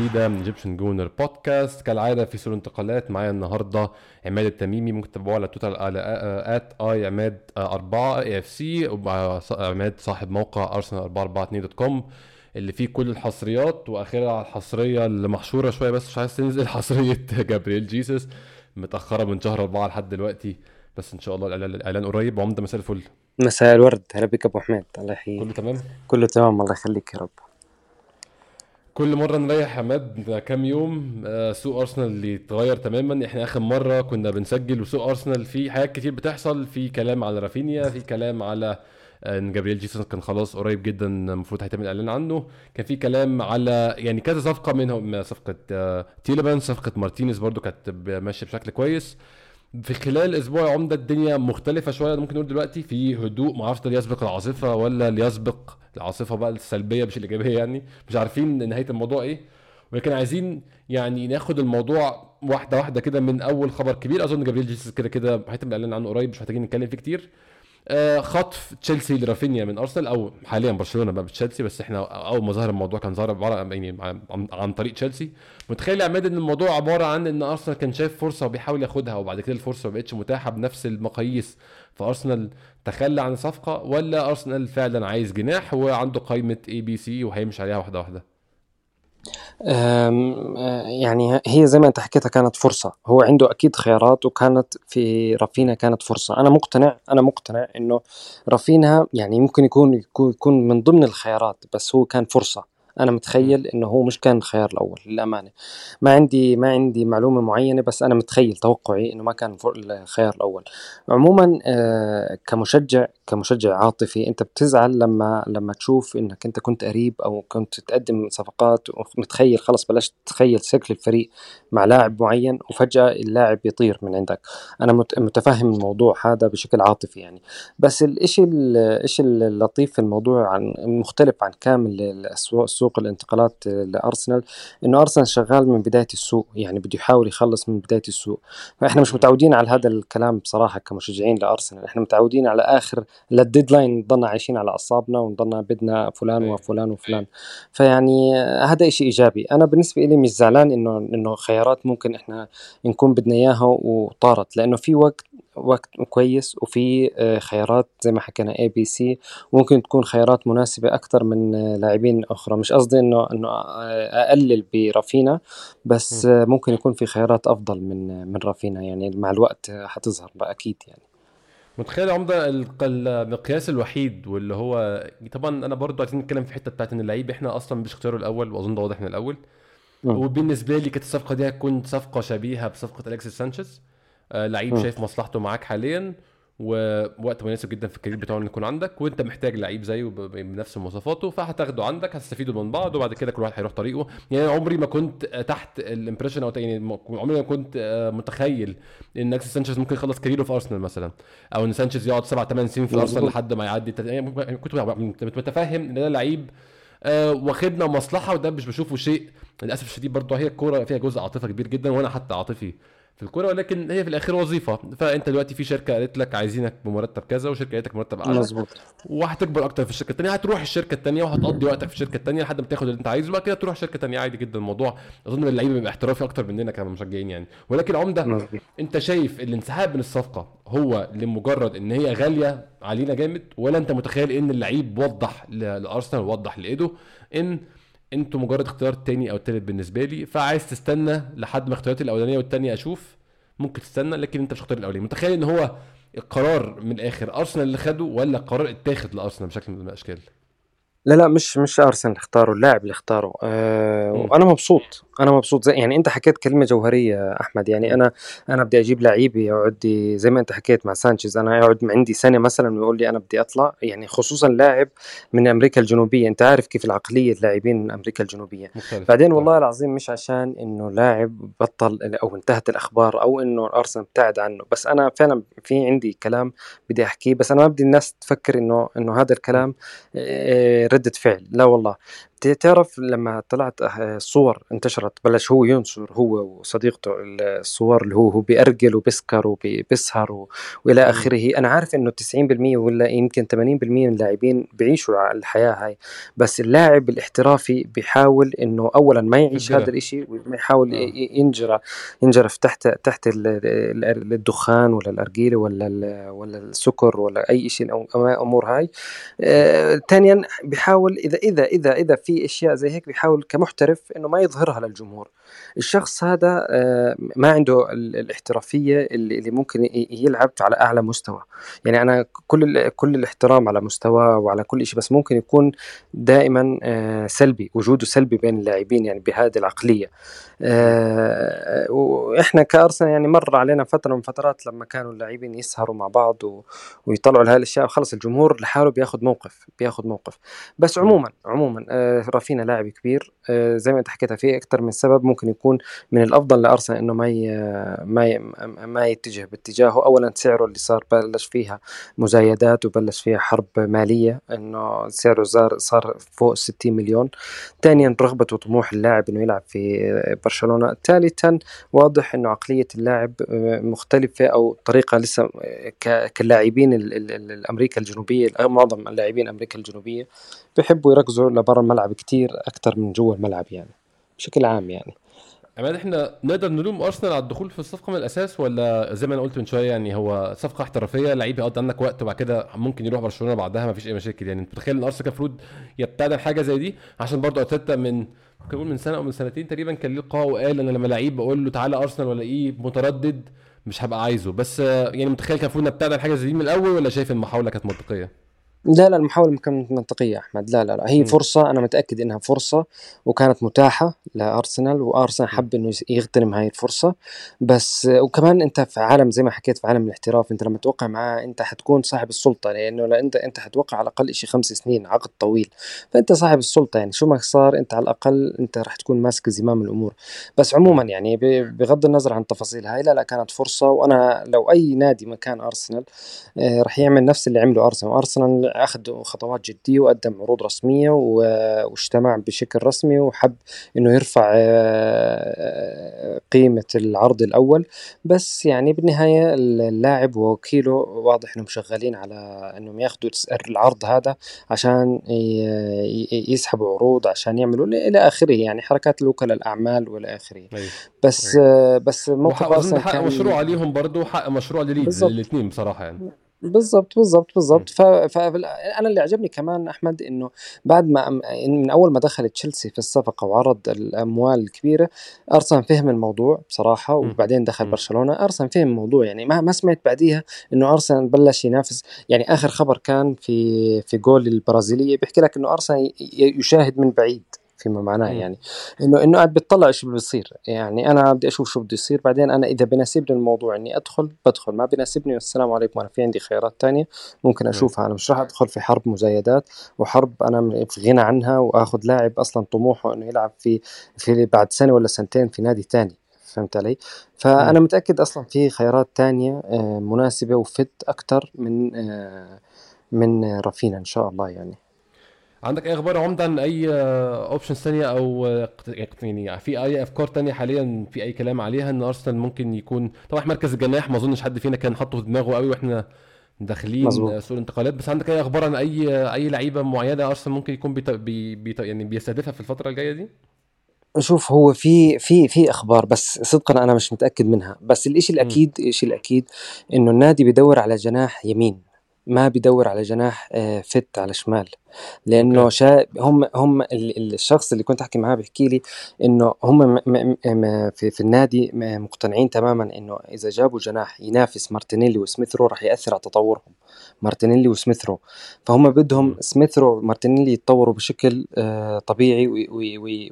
جديدة من Egyptian Gooner Podcast كالعادة في سوق انتقالات معايا النهارده عماد التميمي ممكن تتابعوه على تويتر على at I عماد 4 AFC عماد صاحب موقع ارسنال 442 dot com اللي فيه كل الحصريات. واخرها على الحصرية اللي محشورة شوية بس مش عايز تنزل حصرية جابرييل جيسس. متأخرة من شهر أربعة لحد دلوقتي بس إن شاء الله الاعلان قريب. عمده مساء الفل. مساء الورد. هلا بك أبو حميد. الله يحييك. كله تمام؟ كله تمام. الله يخليك يا رب. كل مرة نريح عماد كام يوم آه، سوق أرسنال اللي اتغير تماما. إحنا آخر مرة كنا بنسجل وسوق أرسنال في حاجات كتير بتحصل في كلام على رافينيا في كلام على إن جابرييل جيسس كان خلاص قريب جدا المفروض هيتم الإعلان عنه. كان في كلام على يعني كذا صفقة منهم صفقة آه، تيليمانز صفقة مارتينيز برضو كانت ماشيه بشكل كويس. في خلال أسبوع عمدة الدنيا مختلفة شوية ممكن نقول دلوقتي في هدوء. ما أعرفش ده يسبق العاصفة ولا اللي يسبق العاصفة بقى السلبية مش الإيجابية يعني. مش عارفين نهاية الموضوع إيه. ولكن عايزين يعني ناخد الموضوع واحدة واحدة كده من أول خبر كبير. أظن جابريل جيسوس كده كده هيتم الإعلان عنه قريب مش محتاجين نتكلم فيه كتير. خطف تشيلسي لرافينيا من أرسنال أو حاليا برشلونة بقى بتشيلسي بس إحنا أول ما ظهر الموضوع كان ظهر عبارة يعني عن, عن طريق تشيلسي. متخيل يا عماد إن الموضوع عبارة عن إن أرسنال كان شايف فرصة وبيحاول ياخدها وبعد كده الفرصة ما بقتش متاحة بنفس المقاييس فارسنال تخلى عن الصفقه ولا أرسنال فعلا عايز جناح وعنده قائمة A B C وهيمشي عليها واحدة واحدة؟ يعني هي زي ما أنت حكيتها كانت فرصة، هو عنده أكيد خيارات وكانت في رافينا كانت فرصة، أنا مقتنع أنا مقتنع إنه رافينا يعني ممكن يكون يكون من ضمن الخيارات بس هو كان فرصة. أنا متخيل إنه هو مش كان الخيار الأول للأمانة، ما عندي ما عندي معلومة معينة بس أنا متخيل توقعي إنه ما كان الخيار الأول، عمومًا آه، كمشجع كمشجع عاطفي أنت بتزعل لما لما تشوف إنك أنت كنت قريب أو كنت تقدم صفقات ومتخيل خلص بلشت تتخيل شكل الفريق مع لاعب معين وفجأة اللاعب يطير من عندك، أنا متفهم الموضوع هذا بشكل عاطفي يعني، بس الإشي الإشي اللطيف في الموضوع عن مختلف عن كامل السوق سوق الانتقالات لأرسنال إنه أرسنال شغال من بداية السوق يعني بده يحاول يخلص من بداية السوق. فإحنا مش متعودين على هذا الكلام بصراحة كمشجعين لأرسنال إحنا متعودين على آخر لل deadline نضلنا عايشين على أعصابنا ونضلنا بدنا فلان وفلان وفلان. فيعني هذا شيء إيجابي. أنا بالنسبة لي مش زعلان إنه إنه خيارات ممكن إحنا نكون بدنا إياها وطارت لأنه في وقت وقت كويس وفي آه، خيارات زي ما حكينا A B C ممكن تكون خيارات مناسبة أكثر من آه، لاعبين أخرى. مش قصدي إنه إنه آه، أقلل برافينا بس ممكن يكون في خيارات أفضل من من رافينا. يعني مع الوقت حتظهر بقى أكيد يعني. متخيل عمدة المقياس الوحيد واللي هو طبعا أنا برضو عايزين نتكلم في الحته بتاعت إن اللعيب إحنا أصلا مش اختياره الأول وأظن ده واضح من الأول. وبالنسبة لي كانت الصفقة دي هتكون صفقة شبيهة بصفقة الكسيس سانشيز. لعيب شايف مصلحته معاك حاليا ووقت مناسب جدا في ال career بتاعه ان يكون عندك وأنت محتاج لعيب زيه بنفس مواصفاته فهتاخده عندك هتستفيدوا من بعض وبعد كده كل واحد هيروح طريقه. يعني عمري ما كنت تحت ال impression أو يعني عمري ما كنت آه، متخيل إن الكسيس سانشيز ممكن يخلص career ه في أرسنال مثلا أو إن سانشيز يقعد سبع ثمان سنين في أرسنال لحد ما يعدي يعني كنت متفهم إن ده لعيب آه واخدنا مصلحة وده مش بشوفه شيء. للأسف الشديد برضه هي الكورة فيها جزء عاطفه كبير جدا وأنا حتى عاطفي في الكورة ولكن هي في الآخر وظيفة. فأنت دلوقتي في شركة قالت لك عايزينك بمرتب كذا وشركه قالت لك مرتب أعلى. مظبوط. وهتكبر أكتر في الشركة الثانية هتروح الشركة الثانية وهتقضي وقتك في الشركة الثانية لحد ما تاخد اللي أنت عايزه. وبعد كده تروح شركة ثانية عادي جدا الموضوع. أظن اللعيبة بيبقى احترافي أكتر مننا كمشجعين يعني. ولكن عمدة مزبوط. أنت شايف الانسحاب من الصفقة هو لمجرد إن هي غالية علينا جامد ولا أنت متخيل إن اللعيب وضح لأرسنال وضح لايدو إن أنتوا مجرد اختيار تاني أو تالت بالنسبة لي؟ فعايز تستنى لحد ما اختياراتي الأولانية والثانيه أشوف ممكن تستنى لكن انت مش هتختار الأولاني. متخيل إن هو القرار من الآخر أرسنال اللي خده ولا قرار اتاخد لأرسنال بشكل من الأشكال؟ لا لا مش مش أرسنال اللي اختاره اللاعب اللي اختاره أه وأنا مبسوط أنا مبسوط زي يعني أنت حكيت كلمة جوهرية أحمد يعني أنا أنا بدي أجيب لعيب يقعد زي ما أنت حكيت مع سانشيز أنا يقعد عندي سنة مثلا ويقول لي أنا بدي أطلع يعني خصوصا لاعب من أمريكا الجنوبية. أنت عارف كيف العقلية اللاعبين من أمريكا الجنوبية. مختلف. بعدين والله العظيم مش عشان إنه لاعب بطل أو انتهت الأخبار أو إنه أرسنال ابتعد عنه بس أنا فعلا في عندي كلام بدي أحكيه بس أنا ما بدي الناس تفكر إنه إنه هذا الكلام ردة فعل. لا والله. تعرف لما طلعت الصور آه، انتشرت بلش هو ينشر هو وصديقته الصور اللي هو هو بيأرجل وبيسكر وبيسهر وإلى آخره. أنا عارف إنه 90% ولا يمكن 80% من اللاعبين بيعيشوا الحياة هاي. بس اللاعب الاحترافي بيحاول إنه اولا ما يعيش هذا الشيء ويحاول آه. ينجرى ينجرف تحت تحت الدخان ولا الأرجيلة ولا ولا السكر ولا أي شيء أمور هاي. آه ثانيا بيحاول إذا إذا إذا إذا في في أشياء زي هيك بيحاول كمحترف إنه ما يظهرها للجمهور. الشخص هذا آه، ما عنده الاحترافية اللي ممكن يلعب على أعلى مستوى. يعني أنا كل كل الاحترام على مستواه وعلى كل شيء بس ممكن يكون دائما آه، سلبي وجوده سلبي بين اللاعبين يعني بهذه العقلية. آه، وإحنا كأرسنال يعني مر علينا فترة من فترات لما كانوا اللاعبين يسهروا مع بعض ويطلعوا لهذه الأشياء وخلص الجمهور لحاله بياخذ موقف بياخذ موقف. بس عموما عموما رافينا لاعب كبير زي ما أنت حكيتها في أكثر من سبب ممكن يكون من الأفضل لأرسنال إنه ما ما ما يتجه باتجاهه اولا سعره اللي صار بلش فيها مزايدات وبلش فيها حرب مالية إنه سعره صار صار فوق 60 مليون. ثانيا رغبة وطموح اللاعب إنه يلعب في برشلونة. ثالثا واضح إنه عقلية اللاعب مختلفة أو طريقة لسه كلاعبين الأمريكا الجنوبية معظم اللاعبين أمريكا الجنوبية بحبوا يركزوا لبرا الملعب كتير أكثر من جوا الملعب يعني بشكل عام يعني. عماد إحنا نقدر نلوم أرسنال على الدخول في الصفقة من الأساس ولا زي ما أنا قلت من شوية يعني هو صفقة احترافية لعيب يقضي عندك وقت وبعد كده ممكن يروح برشلونة بعدها ما فيش أي مشاكل. يعني أنت متخيل إن أرسنال كان المفروض يبتدع حاجة زي دي؟ عشان برضه أرتيتا من ممكن من سنة أو من سنتين تقريبا كان ليه لقاء وقال أنا لما لعيب بقول له تعالى أرسنال ولا إيه متردد مش هبقى عايزه. بس يعني متخيل كان المفروض نبتدع حاجة زي دي من الأول ولا شايف المحاولة كانت منطقية؟ لا لا المحاولة كانت منطقية أحمد. لا لا لا. هي م. فرصة أنا متأكد إنها فرصة وكانت متاحة لأرسنال وأرسنال حب إنه يغتنم هاي الفرصة. بس وكمان أنت في عالم زي ما حكيت في عالم الاحتراف أنت لما توقع معاه أنت حتكون صاحب السلطة. لأنه لا أنت أنت حتوقع على الأقل شيء خمس سنين عقد طويل. فأنت صاحب السلطة يعني شو ما صار أنت على الأقل أنت راح تكون ماسك زمام الأمور. بس عموما يعني بغض النظر عن التفاصيل هاي لا لا كانت فرصة. وأنا لو أي نادي مكان أرسنال آه، راح يعمل نفس اللي عمله أرسنال. أرسنال أخذ خطوات جدية وقدم عروض رسمية واجتمع بشكل رسمي وحب إنه يرفع آه، قيمة العرض الأول بس يعني بالنهاية اللاعب ووكيله واضح إنهم شغالين على إنهم ياخذوا العرض هذا عشان يسحبوا عروض عشان يعملوا إلى آخره يعني حركات الوكلاء الأعمال وإلى آخره. بس. بس موقف حق مشروع عليهم برضه حق مشروع لليدز الاثنين بصراحة يعني بالضبط بالضبط بالضبط. فانا اللي عجبني كمان أحمد إنه بعد ما من أول ما دخل تشيلسي في الصفقة وعرض الأموال الكبيرة ارسنال فهم الموضوع بصراحة وبعدين دخل برشلونة. ارسنال فهم الموضوع يعني ما ما سمعت بعديها إنه ارسنال بلش ينافس. يعني آخر خبر كان في في جول البرازيلية بيحكي لك إنه ارسنال يشاهد من بعيد. فيما معناه يعني. إنه إنه قاعد بتطلع إيش بيصير. يعني أنا بدي أشوف شو بده يصير. بعدين أنا إذا بناسبني الموضوع إني أدخل بدخل. ما بناسبني السلام عليكم. أنا في عندي خيارات تانية ممكن أشوفها. أنا مش راح أدخل في حرب مزايدات وحرب أنا في غنى عنها وآخذ لاعب أصلا طموحه إنه يلعب في في بعد سنة ولا سنتين في نادي تاني. فهمت علي؟ فأنا متأكد أصلا في خيارات تانية آه، مناسبة و fit أكثر من آه، من رافينا إن شاء الله يعني. عندك أي أخبار عمده عن اي اوبشنز ثانية أو يعني في أي أفكار ثانية حاليا في أي كلام عليها إن أرسنال ممكن يكون طبعا مركز الجناح ما أظنش حد فينا كان حاطه في دماغه قوي وإحنا داخلين سوق الانتقالات. بس عندك أي أخبار عن أي أي لعيبة معينة أرسنال ممكن يكون بي بي يعني بيستهدفها في الفترة الجاية دي؟ شوف هو في في في أخبار بس صدقا أنا مش متأكد منها. بس الإشي الأكيد الشيء الأكيد إنه النادي بيدور على جناح يمين. ما بيدور على جناح آه، fit على شمال. لأنه شا هم هم الشخص اللي كنت أحكي معاه بيحكي لي إنه هم في, في النادي مقتنعين تماما إنه إذا جابوا جناح ينافس مارتينيلي وسميث رو راح يأثر على تطورهم مارتينيلي وسميث رو. فهم بدهم سميث رو ومارتينيلي يتطوروا بشكل آه، طبيعي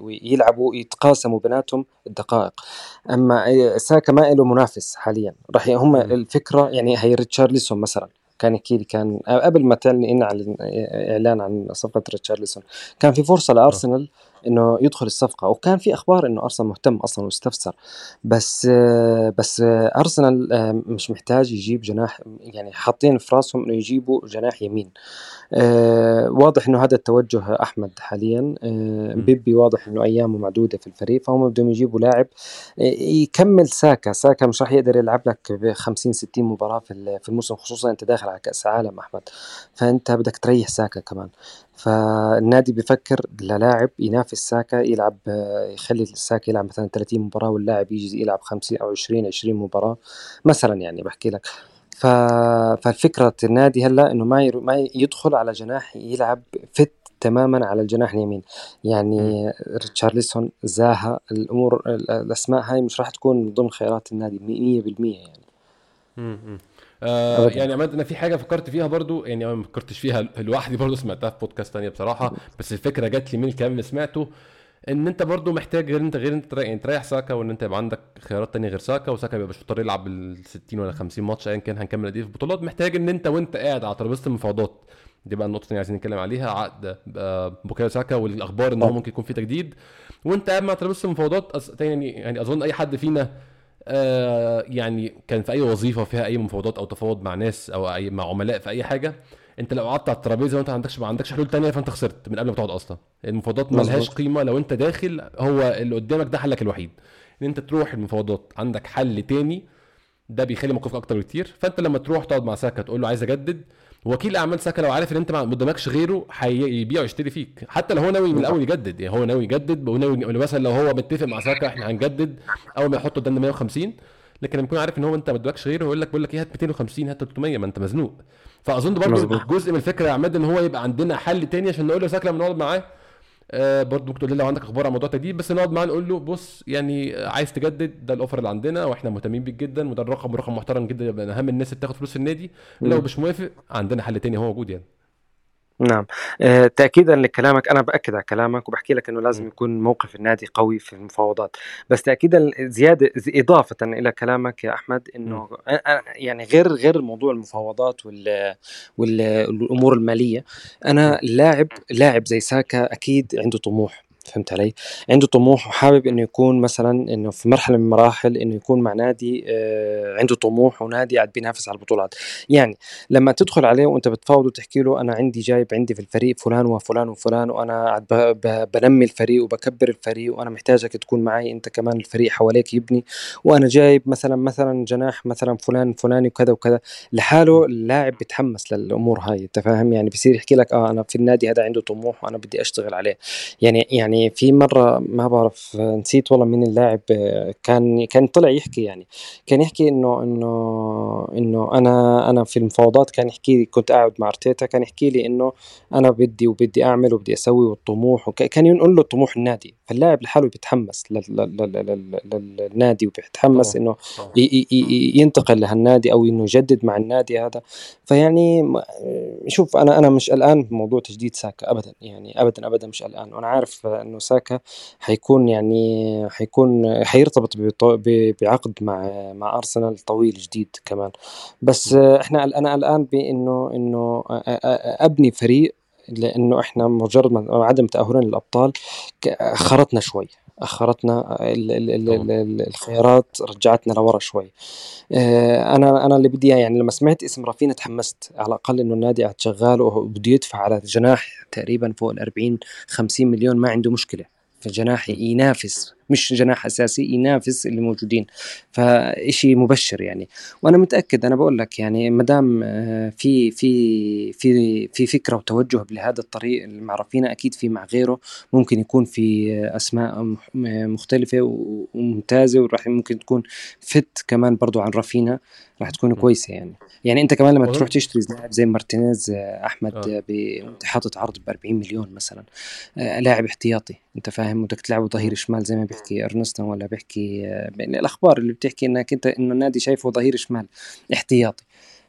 ويلعبوا يتقاسموا بيناتهم الدقائق. أما ساكا ما له منافس حاليا. راح هم الفكرة يعني هي ريتشارلسون مثلا. كان يحكي لي كان قبل ما تعلن إعلان عن صفقة ريتشارلسون كان في فرصة لأرسنال إنه يدخل الصفقة. وكان في أخبار إنه أرسنال مهتم أصلا واستفسر. بس بس أرسنال مش محتاج يجيب جناح يعني حاطين في راسهم إنه يجيبوا جناح يمين. آه واضح إنه هذا التوجه أحمد حاليا. آه بيبي واضح إنه أيامه معدودة في الفريق فهم بدهم يجيبوا لاعب آه يكمل ساكا. ساكا مش راح يقدر يلعب لك ب 50 60 مباراة في في الموسم خصوصا أنت داخل على كأس عالم أحمد. فأنت بدك تريح ساكا كمان. فالنادي بفكر للاعب ينافس ساكا يلعب يخلي ساكا يلعب مثلا 30 مباراة واللاعب يجي يلعب 50 أو 20 20 مباراة مثلا يعني بحكي لك. ف... فالفكرة النادي هلأ إنه ما. ما يدخل على جناح يلعب فت تماما على الجناح اليمين. يعني ريتشارلسون زاها الأمور الأسماء هاي مش راح تكون من ضمن خيارات النادي 100% يعني. امم آه يعني عماد أنا في حاجة فكرت فيها برضو يعني ما فكرتش فيها لوحدي برضو سمعتها في بودكاست تانية بصراحة بس الفكرة جات لي من الكلام اللي سمعته إن أنت برضو محتاج غير أنت غير أنت تريح, يعني تريح ساكا وإن أنت يبقى عندك خيارات تانية غير ساكا وساكا يبقى مش مضطر يلعب ال 60 ولا 50 ماتش ايا كان هنكمل قد إيه في البطولات. محتاج إن أنت وأنت قاعد على ترابيزة المفاوضات. دي بقى النقطة اللي عايزين نتكلم عليها عقد بوكايو ساكا والأخبار إن هو ممكن يكون في تجديد. وأنت قاعد مع ترابيزة المفاوضات يعني يعني أظن أي حد فينا آه يعني كان في أي وظيفة فيها أي مفاوضات أو تفاوض مع ناس أو أي مع عملاء في أي حاجة أنت لو قعدت على الترابيزة وأنت ما عندكش ما عندكش حلول تانية فأنت خسرت من قبل ما تقعد أصلا. المفاوضات ما لهاش قيمة لو أنت داخل هو اللي قدامك ده حلك الوحيد. إن أنت تروح المفاوضات عندك حل تاني ده بيخلي موقفك أكتر بكتير. فأنت لما تروح تقعد مع ساكا تقول له عايز أجدد وكيل أعمال ساكا لو عارف إن أنت ما قدامكش غيره هيبيع ويشتري فيك. حتى لو هو ناوي من الأول يجدد يعني هو ناوي يجدد وناوي مثلا لو هو متفق مع ساكا إحنا هنجدد أول ما يحط قدامنا 150 لكن لما يكون عارف إن هو أنت ما ادوكش غيره يقول لك بقول لك إيه هات 250 هات 300 ما أنت مزنوق. فأظن برضه جزء من الفكرة يا عماد إن هو يبقى عندنا حل تاني عشان نقول له ساكا لما نقعد معاه آه برضه ممكن تقول لي لو عندك أخبار عن موضوع تجديد بس نقعد معاه نقول له بص يعني عايز تجدد ده الأوفر اللي عندنا وإحنا مهتمين بيك جدا وده الرقم رقم محترم جدا من أهم الناس اللي بتاخد فلوس في النادي لو مش موافق عندنا حل تاني هو موجود يعني. نعم. آه، تأكيدا لكلامك أنا بأكد على كلامك وبحكي لك أنه لازم يكون موقف النادي قوي في المفاوضات. بس تأكيدا زيادة إضافة إلى كلامك يا أحمد أنه يعني غير غير موضوع المفاوضات وال والأمور المالية أنا لاعب لاعب زي ساكا أكيد عنده طموح. فهمت علي؟ عنده طموح وحابب إنه يكون مثلا إنه في مرحلة من المراحل إنه يكون مع نادي آه عنده طموح ونادي قاعد بينافس على البطولات، يعني لما تدخل عليه وأنت بتفاوض وتحكي له أنا عندي جايب عندي في الفريق فلان وفلان وفلان وأنا قاعد بنمي الفريق وبكبر الفريق وأنا محتاجك تكون معي أنت كمان الفريق حواليك يبني وأنا جايب مثلا مثلا جناح مثلا فلان فلاني وكذا وكذا. لحاله اللاعب بيتحمس للأمور هاي أنت فاهم؟ يعني بصير يحكي لك آه أنا في النادي هذا عنده طموح وأنا بدي أشتغل عليه. يعني يعني يعني في مرة ما بعرف نسيت والله مين اللاعب كان كان طلع يحكي يعني كان يحكي إنه إنه إنه أنا أنا في المفاوضات كان يحكي لي كنت قاعد مع أرتيتا كان يحكي لي إنه أنا بدي وبدي أعمل وبدي أسوي والطموح كان ينقل له طموح النادي. فاللاعب لحاله بيتحمس للنادي وبيتحمس إنه ينتقل لهالنادي أو إنه يجدد مع النادي هذا. فيعني شوف أنا أنا مش قلقان بموضوع تجديد ساكا ابدا يعني ابدا ابدا مش قلقان. وأنا عارف انه ساكا حيكون يعني حيكون حيرتبط بعقد مع مع أرسنال طويل جديد كمان. بس إحنا أنا قلقان بإنه إنه أبني فريق لأنه إحنا مجرد عدم تاهلنا للأبطال خرطنا شوي. أخرتنا الخيارات رجعتنا لورا شوي. أنا أنا اللي بدي يعني لما سمعت اسم رافينا تحمست. على الأقل إنه النادي قاعد شغال وبده يدفع على جناح تقريبا فوق ال 40 50 مليون ما عنده مشكلة. فجناح ينافس مش جناح أساسي ينافس اللي موجودين. فإشي مبشر يعني. وأنا متأكد أنا بقول لك يعني ما دام في في في في فكرة وتوجه بهذا الطريق مع رافينا أكيد في مع غيره. ممكن يكون في أسماء مختلفة وممتازة وراح ممكن تكون فت كمان برضو عن رافينا. راح تكون كويسة يعني. يعني أنت كمان لما تروح تشتري لاعب زي مارتينيز أحمد آه. وانت حاطط عرض ب 40 مليون مثلا لاعب احتياطي. أنت فاهم؟ بدك تلعبه ظهير شمال زي ما بيحكي ارنستون ولا بيحكي يعني الأخبار اللي بتحكي إنك أنت إنه النادي شايفه ظهير شمال احتياطي.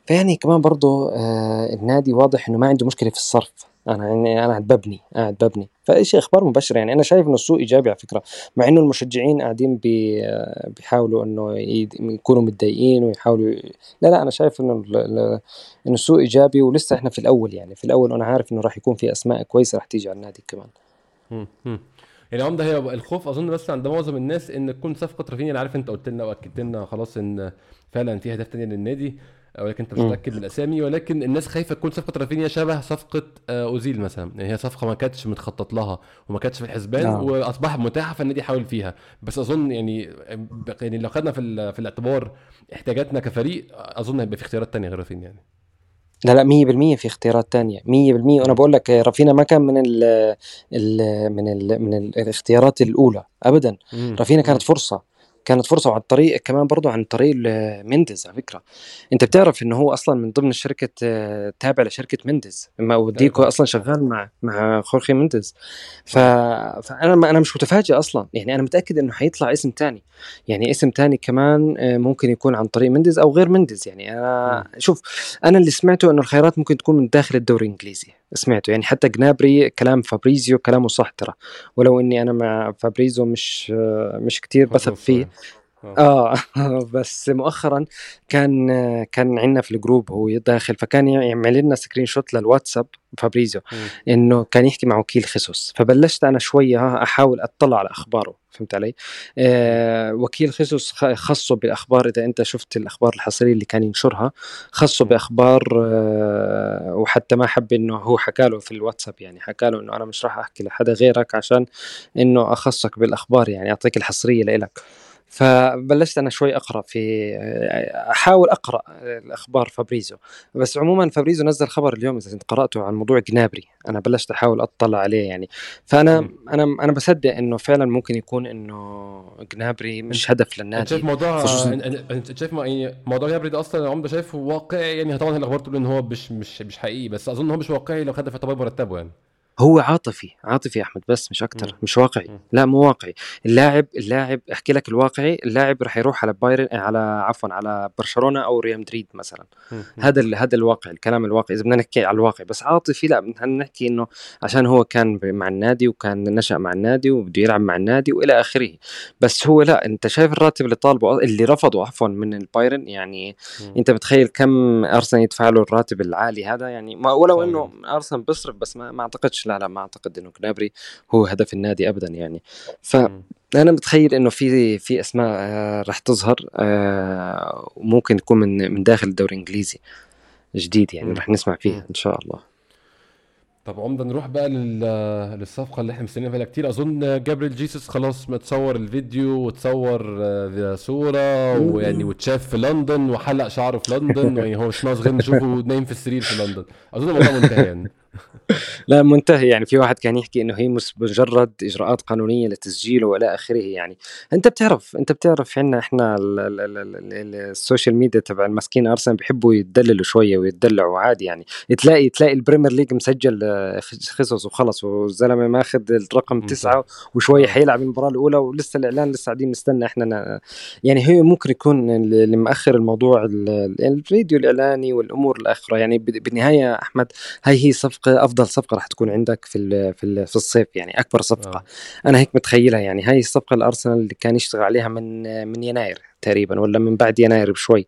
فيعني كمان برضه آه النادي واضح إنه ما عنده مشكلة في الصرف. أنا يعني أنا قاعد ببني قاعد ببني. فايش أخبار مبشرة. يعني أنا شايف إنه السوق إيجابي على فكرة مع إنه المشجعين قاعدين بي بيحاولوا إنه يكونوا متضايقين ويحاولوا لا لا أنا شايف إنه إنه السوق إيجابي ولسه إحنا في الأول. يعني في الأول وأنا عارف إنه راح يكون في أسماء كويسة راح تيجي على النادي كمان. يعني عمده هي الخوف أظن بس عند معظم الناس إن تكون صفقة رافينيا اللي عارف أنت قلت لنا وأكدت لنا خلاص إن فعلا في أهداف تانية للنادي ولكن أنت مش. متأكد من الاسامي ولكن الناس خايفة تكون صفقة رافينيا شبه صفقة آه، أوزيل مثلا يعني هي صفقة ما كانتش متخطط لها وما كانتش في الحسبان آه. وأصبحت متاحة فالنادي حاول فيها بس أظن يعني يعني لو خدنا في في الاعتبار احتياجاتنا كفريق أظن هيبقى في اختيارات تانية غير رافينيا يعني لا لا 100% في اختيارات تانية 100% وأنا بقول لك رافينا ما كان من ال ال من ال من ال الاختيارات الأولى ابدا. رافينا كانت فرصة. كانت فرصة وعن طريق كمان برضه عن طريق مينديز على فكرة. أنت بتعرف انه هو أصلا من ضمن شركة آه، تابع لشركة مينديز ما وديكو طبعاً. أصلا شغال مع مع خورخي مينديز ف... فأنا ما أنا مش متفاجئ أصلا. يعني أنا متأكد إنه حيطلع اسم تاني. يعني اسم تاني كمان آه، ممكن يكون عن طريق مينديز أو غير مينديز يعني أنا شوف أنا اللي سمعته إنه الخيارات ممكن تكون من داخل الدوري الإنجليزي. سمعته. يعني حتى جنابري كلام فابريزيو كلامه صح ترى. ولو إني أنا مع فابريزيو مش آه، مش كتير بثق فيه. آه. بس مؤخرا كان كان عندنا في ال group هو داخل فكان يعمل لنا screenshot للواتساب فابريزيو إنه كان يحكي مع وكيل خيسوس فبلشت أنا شوية أحاول أطلع على أخباره فهمت علي؟ آه وكيل خيسوس خ- خصه بالاخبار إذا أنت شفت الأخبار الحصرية اللي كان ينشرها خصه بأخبار آه وحتى ما حب إنه هو حكى له في الواتساب يعني حكى له إنه أنا مش راح أحكي لحدا غيرك عشان إنه أخصك بالأخبار يعني أعطيك الحصرية لإلك. فبلشت أنا شوي أقرأ في أحاول أقرأ الأخبار فابريزيو. بس عموما فابريزو نزل خبر اليوم إذا انت قرأته عن موضوع جنابري. أنا بلشت أحاول أطلع عليه يعني. فأنا مم. أنا أنا بصدق إنه فعلا ممكن يكون إنه جنابري مش هدف انت شايف للنادي موضوع خصوصاً- انت شايف يعني موضوع جابري ده أصلا عمده شايفه واقعي؟ يعني طبعا الأخبار تقول إن هو مش مش مش حقيقي. بس أظن هو مش واقعي لو خد في اعتبار مرتبه يعني. هو عاطفي عاطفي يا أحمد بس مش أكتر. مش واقعي. لا مو واقعي. اللاعب اللاعب أحكي لك الواقعي اللاعب رح يروح على بايرن على عفوا على برشلونة أو ريال مدريد مثلا. هذا ال- هذا الواقع الكلام الواقعي. إذا بدنا نحكي على الواقع بس عاطفي لا بدنا نحكي إنه عشان هو كان مع النادي وكان نشأ مع النادي وبده يلعب مع النادي وإلى آخره. بس هو لا أنت شايف الراتب اللي طالبه اللي رفضه عفوا من البايرن؟ يعني مم. أنت بتخيل كم أرسنال يدفع له الراتب العالي هذا؟ يعني ما ولو إنه أرسنال بيصرف بس ما, ما أعتقدش لا لا ما أعتقد إنه جنابري هو هدف النادي ابدا يعني فانا. متخيل إنه في في أسماء آه، راح تظهر آه، وممكن تكون من من داخل الدوري الإنجليزي جديد يعني. راح نسمع فيه مم. إن شاء الله طب عمده نروح بقى لل... للصفقة اللي إحنا مستنيين فيها كتير أظن جابريل جيسوس خلاص متصور الفيديو وتصور آه، صورة ويعني واتشاف في لندن وحلق شعره في لندن يعني هو مش ناقص غير نشوفه نايم في السرير في لندن أظن الموضوع منتهي يعني لا منتهي يعني في واحد كان يحكي إنه هي مجرد إجراءات قانونية لتسجيله وإلى آخره يعني أنت بتعرف أنت بتعرف عنا إحنا ال- ال- ال- ال- ال- ال social media تبع المسكين أرسنال بيحبوا يتدللوا شوية ويتدلعوا عادي يعني تلاقي تلاقي ال Premier League مسجل خلص وخلص والزلمه ماخذ الرقم. تسعة وشوية آه. حيلعب المباراة الأولى ولسه الإعلان لسه قاعدين نستنى إحنا يعني هي ممكن يكون اللي مأخر الموضوع ال- ال- الفيديو الإعلاني والأمور الاخرى يعني بالنهاية أحمد هاي هي صفقة أفضل صفقة راح تكون عندك في في في الصيف يعني أكبر صفقة آه. أنا هيك متخيلها يعني هاي الصفقة الأرسنال اللي كان يشتغل عليها من من يناير تقريبا ولا من بعد يناير بشوي.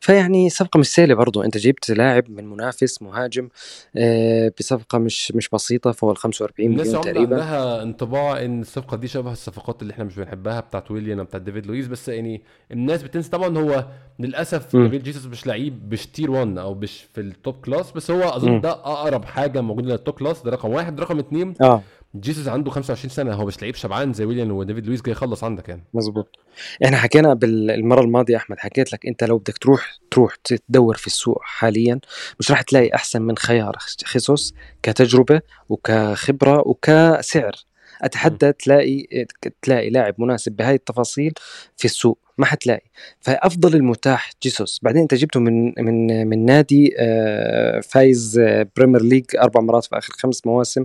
فيعني صفقة مش سهلة برضو. أنت جبت لاعب من منافس مهاجم آه، بصفقة مش مش بسيطة فوق ال 45 مليون تقريبا. عندها انطباع إن الصفقة دي شبه الصفقات اللي إحنا مش بنحبها بتاعت ويليان وبتاعت ديفيد لويس. بس يعني الناس بتنسى طبعا هو للأسف. جابريل جيسوس مش لعيب مش tier 1 أو مش في ال top class بس هو أظن. ده أقرب حاجة موجودة لل top class ده رقم واحد. رقم اتنين آه. جيسوس عنده 25 سنة هو مش لعيب شبعان زي ويليان وديفيد لويس جاي يخلص عندك يعني. مزبوط إحنا حكينا بالمرة الماضية أحمد حكيت لك أنت لو بدك تروح تروح تدور في السوق حاليا مش راح تلاقي أحسن من خيار خصوص كتجربة وكخبرة وكسعر. أتحدى تلاقي تلاقي لاعب مناسب بهاي التفاصيل في السوق ما حتلاقي. فأفضل المتاح جيسوس. بعدين أنت جبته من من من نادي آه، فايز آه، Premier League أربع مرات في آخر خمس مواسم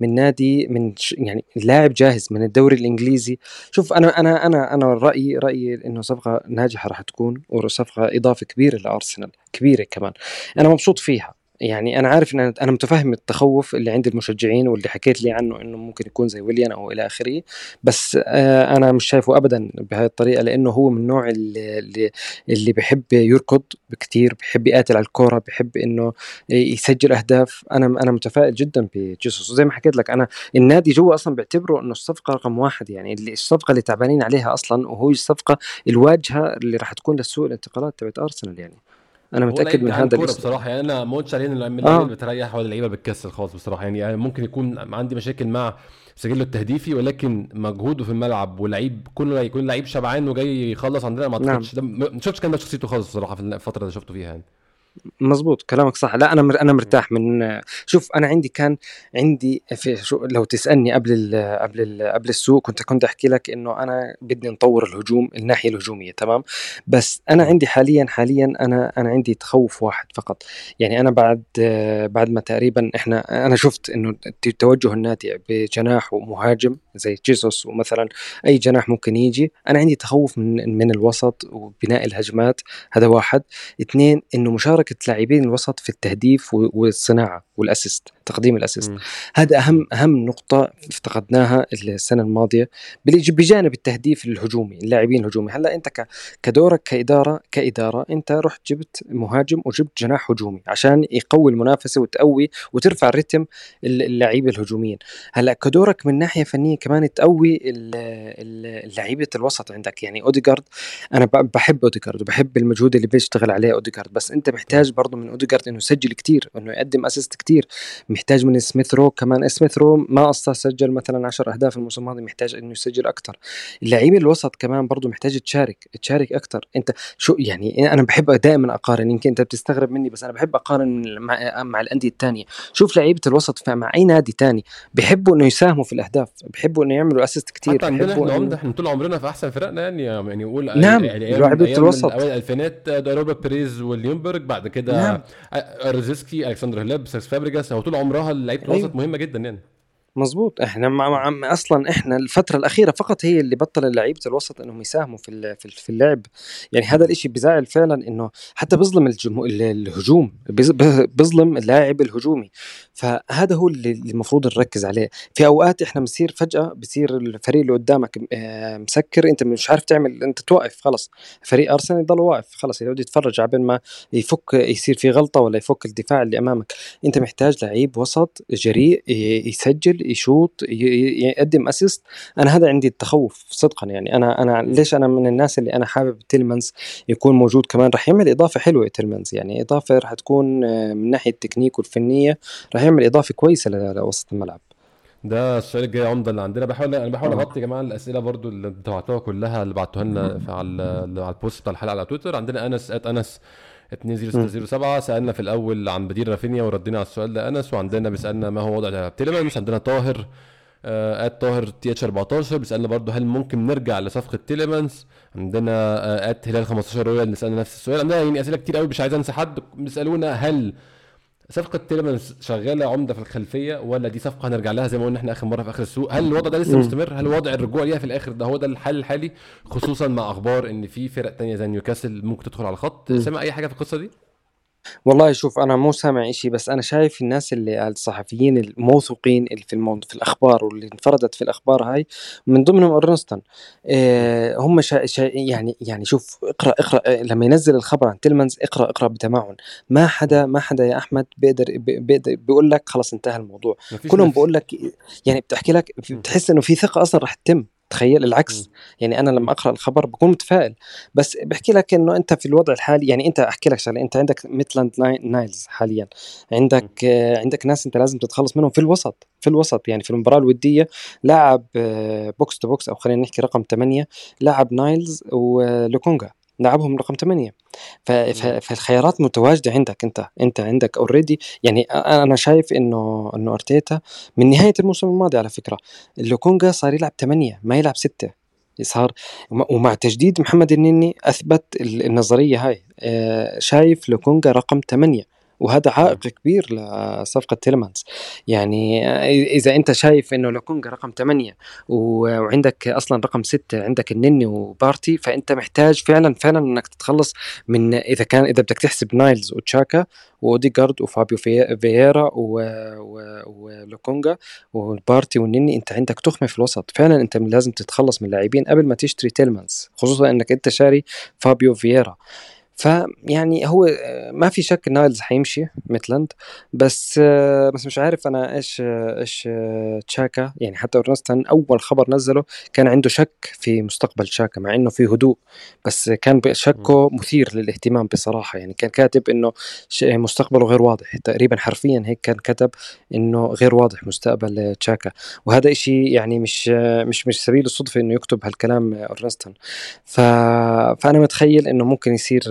من نادي من يعني لاعب جاهز من الدوري الإنجليزي. شوف أنا أنا أنا أنا رأيي رأيي إنه صفقة ناجحة راح تكون وصفقة إضافة كبيرة لأرسنال كبيرة كمان. أنا مبسوط فيها. يعني أنا عارف إن أنا متفهم التخوف اللي عند المشجعين واللي حكيت لي عنه إنه ممكن يكون زي ويليان أو إلى آخره. بس آه، أنا مش شايفه ابدا بهذه الطريقة لأنه هو من النوع اللي اللي, بحب يركض كثير بحب يقاتل على الكوره بحب إنه يسجل أهداف. أنا أنا متفائل جدا بجيسوس. وزي ما حكيت لك أنا النادي جوا أصلا بيعتبره إنه الصفقة رقم واحد يعني اللي الصفقة اللي تعبانين عليها أصلا وهو الصفقة الواجهة اللي راح تكون للسوق الانتقالات تبعت أرسنال يعني. أنا متأكد من هذا كوره الاسم. بصراحة يعني أنا ما قلتش عليه آه. اللي بتريح ولا اللعيبة بتكسل خالص بصراحة يعني يعني ممكن يكون عندي مشاكل مع سجله التهديفي ولكن مجهوده في الملعب ولعيب كل يكون لعيب شبعان وجاي يخلص عندنا ما نعم. اعتقدش ده ما شفتش كان ده شخصيته خالص بصراحة في الفترة اللي شفته فيها يعني. مزبوط كلامك صح. لا أنا أنا مرتاح من شوف أنا عندي كان عندي في شو لو تسألني قبل ال قبل ال قبل السوق كنت كنت أحكي لك إنه أنا بدي نطور الهجوم الناحية الهجومية تمام؟ بس أنا. عندي حاليا حاليا أنا أنا عندي تخوف واحد فقط. يعني أنا بعد بعد ما تقريبا إحنا أنا شفت إنه توجه النادي بجناح ومهاجم زي جيسوس ومثلا أي جناح ممكن يجي أنا عندي تخوف من من الوسط وبناء الهجمات هذا واحد. اثنين إنه مشاركة لاعبين الوسط في التهديف والصناعة والأسيست تقديم الأسيست. هذا اهم أهم نقطة افتقدناها السنة الماضية بجانب التهديف الهجومي اللاعبين الهجومي. هلأ أنت كدورك كاداره كإدارة أنت رحت جبت مهاجم وجبت جناح هجومي عشان يقوي المنافسة وتقوي وترفع الل- اللعيبه الهجوميين. هلأ كدورك من ناحية فنية كمان تقوي لعيبة الوسط عندك. يعني اوديجارد أنا بحب اوديجارد وبحب المجهود اللي بيشتغل عليه اوديجارد بس أنت محتاج برضه من اوديجارد إنه يسجل كتير إنه يقدم assist كتير. محتاج من سميث رو كمان. سميث رو ما قصة سجل مثلا 10 أهداف الموسم الماضي محتاج إنه يسجل أكثر اللعيبة الوسط كمان برضه محتاج تشارك تشارك أكثر أنت شو يعني أنا بحب دائما أقارن يمكن أنت بتستغرب مني بس أنا بحب أقارن مع مع الأندية الثانية شوف لعيبة الوسط مع أي نادي تاني بيحبوا إنه يساهموا في الأهداف بيحبوا إنه يعملوا assist كتير حتى عندنا إحنا عمده إحنا طول عمرنا في أحسن فرقنا يعني يعني يقول نعم يعني لعيبة الوسط. اوائل الألفينات دا روبير بيريز وليونبرج بعد كده نعم. روزيسكي ألكسندر هلاب سيسك فابريجاس هو طول عمرها لعيبة أيوه. الوسط مهمة جدا يعني. مظبوط. إحنا مع مع أصلا إحنا الفترة الأخيرة فقط هي اللي بطل لعيبه الوسط إنهم يساهموا في في ال- في اللعب. يعني هذا الإشي بزعل فعلا إنه حتى بيظلم الجمهور الهجوم بيز- ب- بيظلم اللاعب الهجومي. فهذا هو اللي المفروض نركز عليه. في أوقات إحنا بنصير فجأة بصير الفريق اللي قدامك آه، مسكر أنت مش عارف تعمل أنت توقف خلص فريق أرسنال يضل واقف خلص يقعد يتفرج على ما يفك يصير في غلطة ولا يفك الدفاع اللي أمامك. أنت محتاج لعيب وسط جريء يسجل يشوط يقدم assist أنا هذا عندي التخوف صدقا يعني. أنا أنا ليش أنا من الناس اللي أنا حابب تيلمانز يكون موجود كمان؟ رح يعمل إضافة حلوة تيلمانز يعني. إضافة رح تكون آه، من ناحية التكنيك والفنية رح يعمل إضافة كويسة لوسط الملعب. ده السؤال الجاي عمده اللي عندنا بحاول أنا بحاول أغطي يا جماعة الأسئلة برضو اللي أنتوا بعتوها كلها اللي بعتوها لنا على ال post بتاع الحلقة على تويتر. عندنا أنس at أنس مم. 20607 سألنا في الأول عن بديل رافينيا وردينا على السؤال ده. أنس وعندنا بيسألنا ما هو وضع تيليمانز. عندنا طاهر آه، at طاهر TH 14 بيسألنا برضو هل ممكن نرجع لصفقة تيليمانز. عندنا آه، at هلال 15 royal. بيسالنا نفس السؤال. عندنا يعني أسئلة كتير قوي. مش عايز أنسى حد. بيسألونا هل صفقة تيلمانز شغالة عمدة في الخلفية ولا دي صفقة هنرجع لها زي ما قلنا إحنا آخر مرة في آخر السوق هل الوضع ده لسه. مستمر هل وضع الرجوع ليها في الآخر ده هو ده الحل الحالي خصوصا مع أخبار إن في فرق تانية زي نيوكاسل ممكن تدخل على الخط. سامع أي حاجة في القصة دي؟ والله شوف أنا مو سامع إشي بس أنا شايف الناس اللي الصحفيين الموثوقين اللي في الموضوع في الأخبار واللي انفردت في الأخبار هاي من ضمنهم أورنستين آه هم شا شا يعني يعني شوف اقرأ اقرأ لما ينزل الخبر عن تيلمانز اقرأ اقرأ بتمعن ما حدا ما حدا يا أحمد بيقدر بي- بيقدر بيقول لك خلص انتهى الموضوع. كلهم بقول لك يعني بتحكي لك. بتحس إنه في ثقة أصلا رح تتم. تخيل. العكس يعني أنا. لما أقرأ الخبر بكون متفائل بس بحكي لك إنه أنت في الوضع الحالي يعني أنت أحكي لك شغلة أنت عندك ميتلاند ناي- نايلز حاليا. عندك آه، عندك ناس أنت لازم تتخلص منهم في الوسط في الوسط يعني في المباراة الودية لاعب آه، box to box أو خلينا نحكي رقم 8 لاعب نايلز ولوكونجا لعبهم رقم 8 ف- ف- مم. فالخيارات متواجدة عندك انت. انت عندك already يعني أنا شايف انه إنه أرتيتا من نهاية الموسم الماضي على فكرة. اللوكونجا صار يلعب 8 ما يلعب 6 صار وم- ومع تجديد محمد النني أثبت ال- النظرية هاي. آه، شايف لوكونجا رقم 8 وهذا عائق كبير لصفقة تيلمانز. يعني إذا أنت شايف إنه لوكونجا رقم 8 وعندك أصلا رقم 6 عندك النني وبارتي فأنت محتاج فعلا فعلا إنك تتخلص من إذا كان إذا بدك تحسب نايلز وتشاكا واوديجارد وفابيو فييرا ولوكونجا وبارتي والنني أنت عندك تخمة في الوسط. فعلا أنت لازم تتخلص من اللاعبين قبل ما تشتري تيلمانز خصوصا إنك أنت شاري فابيو فييرا. فيعني هو ما في شك نايلز حيمشي ميتلاند بس بس مش عارف أنا إيش إيش تشاكا يعني حتى اورنستن أول خبر نزله كان عنده شك في مستقبل تشاكا مع إنه في هدوء بس كان شكه مثير للاهتمام بصراحة. يعني كان كاتب إنه مستقبله غير واضح. تقريبا حرفيا هيك كان كتب إنه غير واضح مستقبل تشاكا. وهذا إشي يعني مش مش مش سبيل الصدفة إنه يكتب هالكلام اورنستن ف... فأنا متخيل إنه ممكن يصير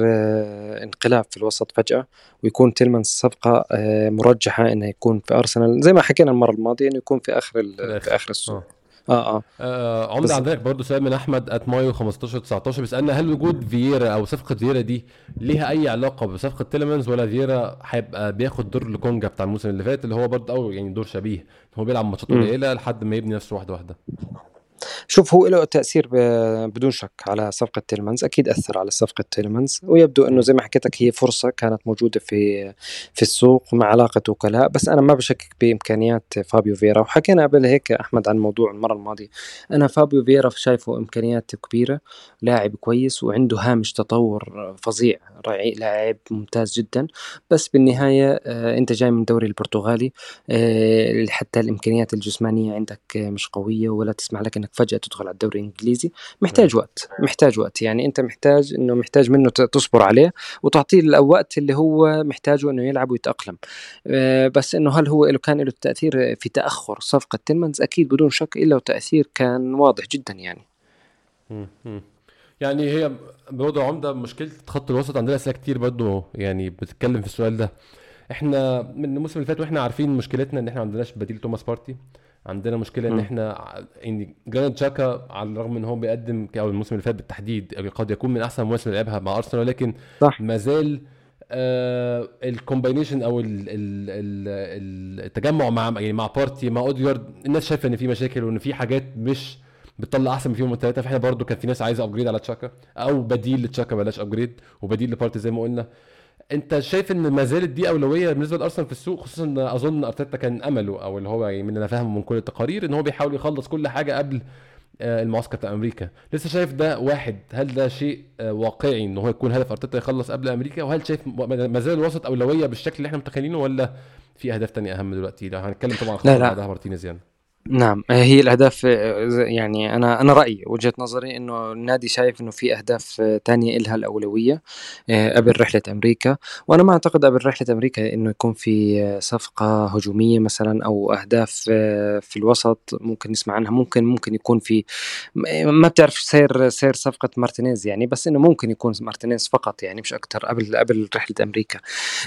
انقلاب في الوسط فجأة ويكون تيلمانز صفقة آه، مرجحة انه يكون في أرسنال. زي ما حكينا المرة الماضية إنه يكون في آخر في آخر السوق. آه. آه آه, آه عمدة عندك برضه سؤال من أحمد at مايو 15 19 بيسألنا هل وجود فييرا أو صفقة فييرا دي ليها أي علاقة بصفقة تيلمانز ولا فييرا هيبقى بياخد دور لوكونجا بتاع الموسم اللي فات اللي هو برضه أو يعني دور شبيه هو بيلعب ماتشات قليلة لحد ما يبني نفسه واحدة واحدة؟ شوف هو له تأثير بدون شك على صفقة تيلمانز أكيد أثر على صفقة تيلمانز ويبدو أنه زي ما حكيت لك هي فرصة كانت موجودة في في السوق مع علاقة وكلاء بس أنا ما بشكك بإمكانيات فابيو فيرا وحكينا قبل هيك أحمد عن موضوع المرة الماضية. أنا فابيو فيرا شايفه إمكانيات كبيرة لاعب كويس وعنده هامش تطور فظيع لاعب ممتاز جدا. بس بالنهاية آه، أنت جاي من الدوري البرتغالي آه، حتى الإمكانيات الجسمانية عندك مش قوية ولا تسمح لك أنك فجأة تدخل على الدوري الإنجليزي محتاج وقت محتاج وقت. يعني أنت محتاج إنه محتاج منه تصبر عليه وتعطيه الوقت اللي هو محتاجه إنه يلعب ويتأقلم. آه، بس إنه هل هو له كان له تأثير في تأخر صفقة تيلمانز؟ أكيد بدون شك له تاثير كان واضح جدا يعني. يعني هي برضه عمدة مشكلة خط الوسط عندنا أسئلة كتير برضه يعني بتتكلم في السؤال ده. إحنا من الموسم اللي فات وإحنا عارفين مشكلتنا إن إحنا ما عندناش بديل توماس بارتي. عندنا مشكلة إن إحنا يعني جرانيت تشاكا على الرغم إن هو بيقدم أو الموسم اللي فات بالتحديد قد يكون من أحسن المواسم اللي لعبها مع أرسنال ولكن. ما زال آه ال combination أو ال ال ال التجمع مع يعني مع بارتي مع اوديجارد الناس شايفة إن في مشاكل وإن في حاجات مش بتطلع أحسن من فيهم الثلاثه فإحنا برضو كان في ناس عايزة upgrade على تشاكا أو بديل لتشاكا بلاش upgrade وبديل لبارتي زي ما قلنا انت شايف ان ما زالت دي اولوية بالنسبة لأرسنال في السوق؟ خصوصا إن أظن أرتيتا كان أمله أو اللي هو يعني من أنا فاهمه من كل التقارير إن هو بيحاول يخلص كل حاجة قبل آه، المعسكر بتاع أمريكا. لسه شايف ده واحد هل ده شيء آه، واقعي إن هو يكون هدف أرتيتا يخلص قبل أمريكا؟ وهل شايف ما زال الوسط أولوية بالشكل اللي إحنا متخيلينه ولا في أهداف تانية أهم دلوقتي؟ لو هنتكلم طبعا لا لا. مارتينيز يعني. نعم هي الأهداف يعني أنا أنا رأيي وجهة نظري إنه النادي شايف إنه في أهداف تانية إلها الأولوية آه، قبل رحلة أمريكا. وأنا ما أعتقد قبل رحلة أمريكا إنه يكون في صفقة هجومية مثلا أو أهداف آه، في الوسط ممكن نسمع عنها. ممكن ممكن يكون في ما بتعرف سير سير صفقة مارتينيز يعني بس إنه ممكن يكون مارتينيز فقط يعني مش أكتر قبل قبل رحلة أمريكا.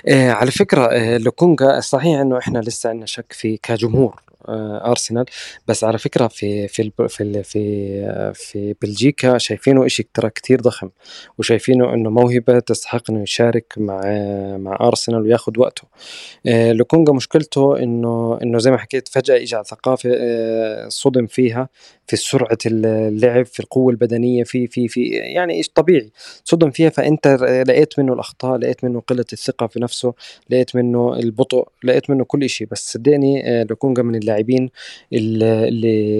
آه، على فكرة لوكونجا صحيح إنه إحنا لسه عندنا شك في كجمهور آه، أرسنال. بس على فكرة في في في في في بلجيكا شايفينه شيء ترى كثير ضخم وشايفينه إنه موهبة تستحق إنه يشارك مع مع أرسنال وياخذ وقته. آه، لوكونجا مشكلته إنه إنه زي ما حكيت فجأة اجى على ثقافه آه، صدم فيها في سرعة اللعب في القوة البدنية في في في يعني إيش طبيعي. صدم فيها فأنت لقيت منه الأخطاء لقيت منه قلة الثقة في نفسه لقيت منه البطء لقيت منه كل شيء بس صدقني لوكونجا من اللاعبين اللي,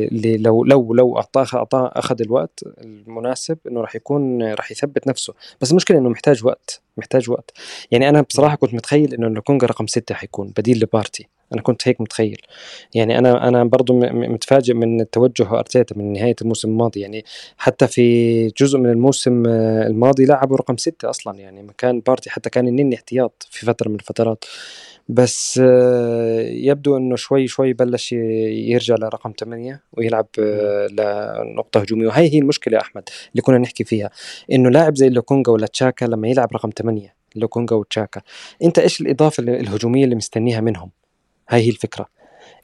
اللي لو لو لو اعطاه اعطاه أخذ الوقت المناسب إنه راح يكون راح يثبت نفسه. بس المشكلة إنه محتاج وقت محتاج وقت. يعني أنا بصراحة كنت متخيل إنه لوكونجا رقم ستة حيكون بديل لبارتي. أنا كنت هيك متخيل. يعني أنا أنا برضه متفاجئ من توجه أرتيتا من نهاية الموسم الماضي. يعني حتى في جزء من الموسم الماضي لعبوا رقم ستة أصلا. يعني مكان بارتي حتى كان النني احتياط في فترة من الفترات. بس آه، يبدو إنه شوي شوي بلش يرجع لرقم 8 ويلعب آه، لنقطة هجومية. وهي هي المشكلة أحمد اللي كنا نحكي فيها إنه لاعب زي لوكونجا ولا تشاكا لما يلعب رقم 8 لوكونجا وتشاكا أنت إيش الإضافة الهجومية اللي مستنيها منهم؟ هاي هي الفكرة.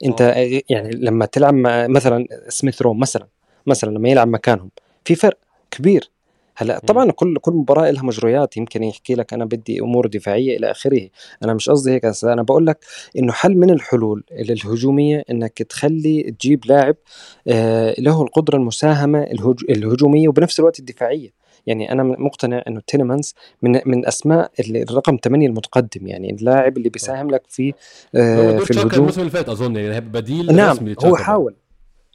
أنت أوه. يعني لما تلعب مثلا سميث روم مثلا مثلا لما يلعب مكانهم في فرق كبير. هلا طبعا كل كل مباراة لها مجريات يمكن يحكي لك أنا بدي أمور دفاعية إلى آخره. أنا مش قصدي هيك أنا بقول لك إنه حل من الحلول الهجومية إنك تخلي تجيب لاعب آه له القدرة المساهمة الهجومية وبنفس الوقت الدفاعية. يعني أنا مقتنع إنه تيليمانز من من أسماء الرقم 8 المتقدم. يعني اللاعب اللي بيساهم لك في آه في الهجوم. الموسم اللي فات أظن يعني بديل نعم هو حاول.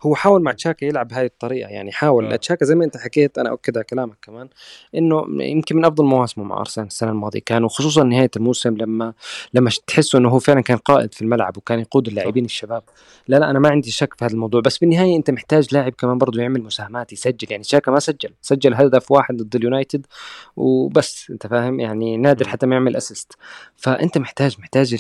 هو حاول مع تشاكا يلعب بهاي الطريقة يعني حاول. آه. تشاكا زي ما انت حكيت أنا أؤكد على كلامك كمان إنه يمكن من أفضل مواسمه مع أرسنال السنة الماضية كان وخصوصا نهاية الموسم لما لما تحسه إنه هو فعلا كان قائد في الملعب وكان يقود اللاعبين الشباب. لا لا أنا ما عندي شك في هذا الموضوع بس بالنهاية أنت محتاج لاعب كمان برضه يعمل مساهمات يسجل. يعني تشاكا ما سجل سجل هدف واحد ضد اليونايتد وبس أنت فاهم؟ يعني نادر حتى ما يعمل اسيست فأنت محتاج محتاج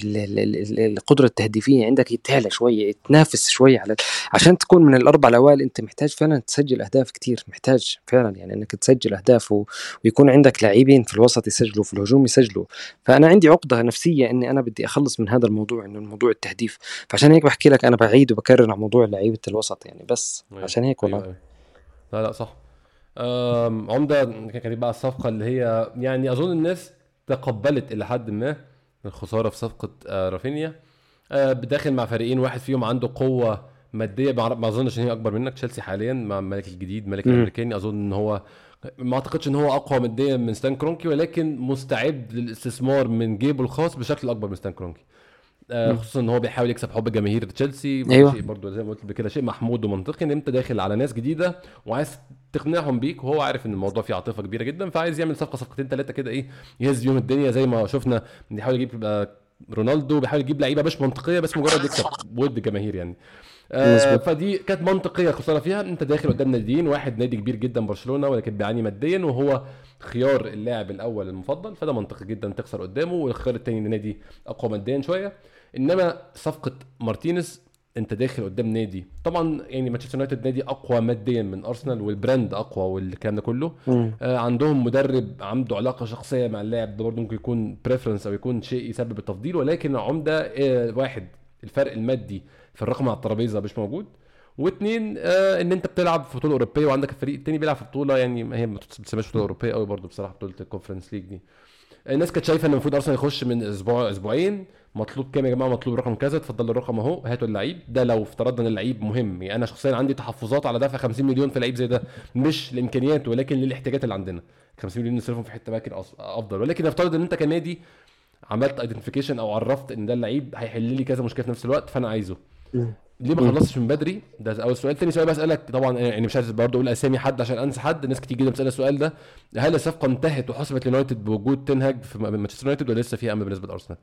القدرة التهديفية عندك يتعلى شوية تنافس شوية على عشان تكون من الأربع الأوائل أنت محتاج فعلا تسجل أهداف كتير محتاج فعلا يعني إنك تسجل أهداف و... ويكون عندك لاعبين في الوسط يسجلوا في الهجوم يسجلوا. فأنا عندي عقدة نفسية إني أنا بدي أخلص من هذا الموضوع إنه الموضوع التهديف. فعشان هيك بحكي لك أنا بعيد وبكرر على موضوع لعيبة الوسط يعني بس أيوة. عشان هيك والله. أيوة. لا لا صح. عمدة كانت بقى الصفقة اللي هي يعني أظن الناس تقبلت إلى حد ما الخسارة في صفقة آه، رافينيا. آه، بداخل مع فريقين واحد فيهم عنده قوة مادية ما أظنش إن هي أكبر منك. تشيلسي حاليا مع المالك الجديد المالك الأمريكاني. أظن إن هو ما أعتقدش إن هو أقوى ماديا من ستان كرونكي ولكن مستعد للاستثمار من جيبه الخاص بشكل أكبر من ستان كرونكي. آه خصوصا إن هو بيحاول يكسب حب جماهير تشيلسي. أيوه. شيء برضه زي ما قلت كده شيء محمود ومنطقي إن أنت داخل على ناس جديدة وعايز تقنعهم بيك وهو عارف إن الموضوع فيه عاطفة كبيرة جدا فعايز يعمل صفقة صفقتين ثلاثة كده إيه يهز يوم الدنيا زي ما شفنا. بيحاول يجيب آه، رونالدو بيحاول يجيب لعيبة مش منطقية بس مجرد يكسب. ود الجماهير يعني. آه فدي كانت منطقية خساره فيها أنت داخل قدام ناديين واحد نادي كبير جدا برشلونة ولكن بيعاني ماديا وهو خيار اللاعب الأول المفضل فده منطقي جدا تخسر قدامه والخيار الثاني نادي أقوى ماديا شوية. إنما صفقة مارتينيز أنت داخل قدام نادي طبعا يعني مانشستر يونايتد نادي أقوى ماديا من أرسنال وال brand أقوى والكلام ده كله. آه عندهم مدرب عنده علاقة شخصية مع اللاعب ده برضه ممكن يكون preference أو يكون شيء يسبب التفضيل ولكن عمدة آه واحد الفرق المادي الرقم على الترابيزة مش موجود. واثنين آه إن أنت بتلعب في بطولة أوروبية وعندك الفريق الثاني بيلعب في بطولة يعني هي ما بتسميش بطولة أوروبية قوي برضه بصراحة بطولة الكونفرنس ليج دي. الناس كانت شايفة إن المفروض أرسنال يخش من أسبوع أسبوعين. مطلوب كام يا جماعة؟ مطلوب رقم كذا اتفضل الرقم أهو هاتوا اللعيب. ده لو افترضنا إن اللعيب مهم. يعني أنا شخصيا عندي تحفظات على دفع 50 مليون في لعيب زي ده. مش لامكانيات ولكن للاحتياجات اللي عندنا. 50 مليون نصرفهم في حتة باكر أفضل. ولكن افترض إن أنت كنادي عملت ايدنتيفيكيشن أو عرفت إن ده اللعيب هيحل لي كذا مشكلة في نفس الوقت فأنا عايزه. ليه ما خلصتش من بدري؟ ده أول سؤال. تاني سؤال بسالك طبعا يعني مش عايز برضه أقول أسامي حد عشان أنسى حد. ناس كتير جدا بتسأل السؤال ده. هل الصفقة انتهت وحسمت لليونايتد بوجود تنهاج في مانشستر يونايتد ولا لسه في أمل بالنسبة لأرسنال؟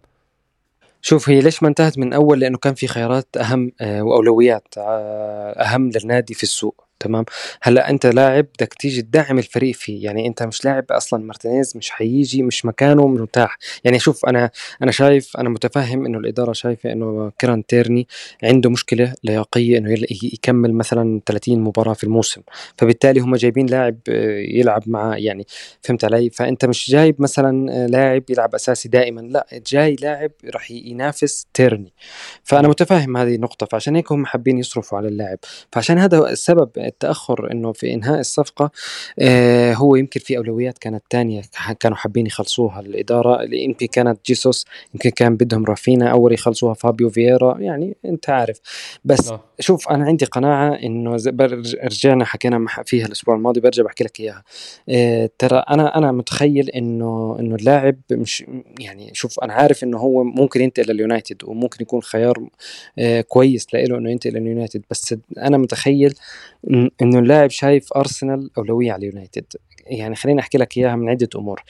شوف هي ليش ما انتهت من أول؟ لأنه كان في خيارات أهم آه، وأولويات آه، أهم للنادي في السوق. تمام؟ هلأ أنت لاعب بدك تيجي تدعم الفريق فيه يعني أنت مش لاعب أصلا مارتينيز مش حيجي مش مكانه متاح يعني شوف أنا أنا شايف أنا متفهم إنه الإدارة شايفة إنه كيران تيرني عنده مشكلة لياقية إنه يكمل مثلا 30 مباراة في الموسم. فبالتالي هم جايبين لاعب آه، يلعب مع يعني فهمت علي؟ فأنت مش جايب مثلا آه، لاعب يلعب أساسي دائما لأ جاي لاعب راح ينافس تيرني. فأنا متفهم هذه النقطة فعشان هيك هم حابين يصرفوا على اللاعب. فعشان هذا السبب التأخر إنه في إنهاء الصفقة آه هو يمكن في أولويات كانت تانية كانوا حابين يخلصوها الإدارة اللي يمكن كانت جيسوس يمكن كان بدهم رافينا أول يخلصوها فابيو فييرا يعني أنت عارف بس أوه. شوف أنا عندي قناعة إنه رجعنا حكينا فيها الأسبوع الماضي برجع بحكي لك إياها آه ترى أنا أنا متخيل إنه إنه اللاعب مش يعني شوف أنا عارف إنه هو ممكن ينتقل لليونايتد وممكن يكون خيار آه كويس له إنه ينتقل لليونايتد بس أنا متخيل إنه اللاعب شايف أرسنال أولوية على اليونايتد. يعني خليني أحكي لك إياها من عدة أمور.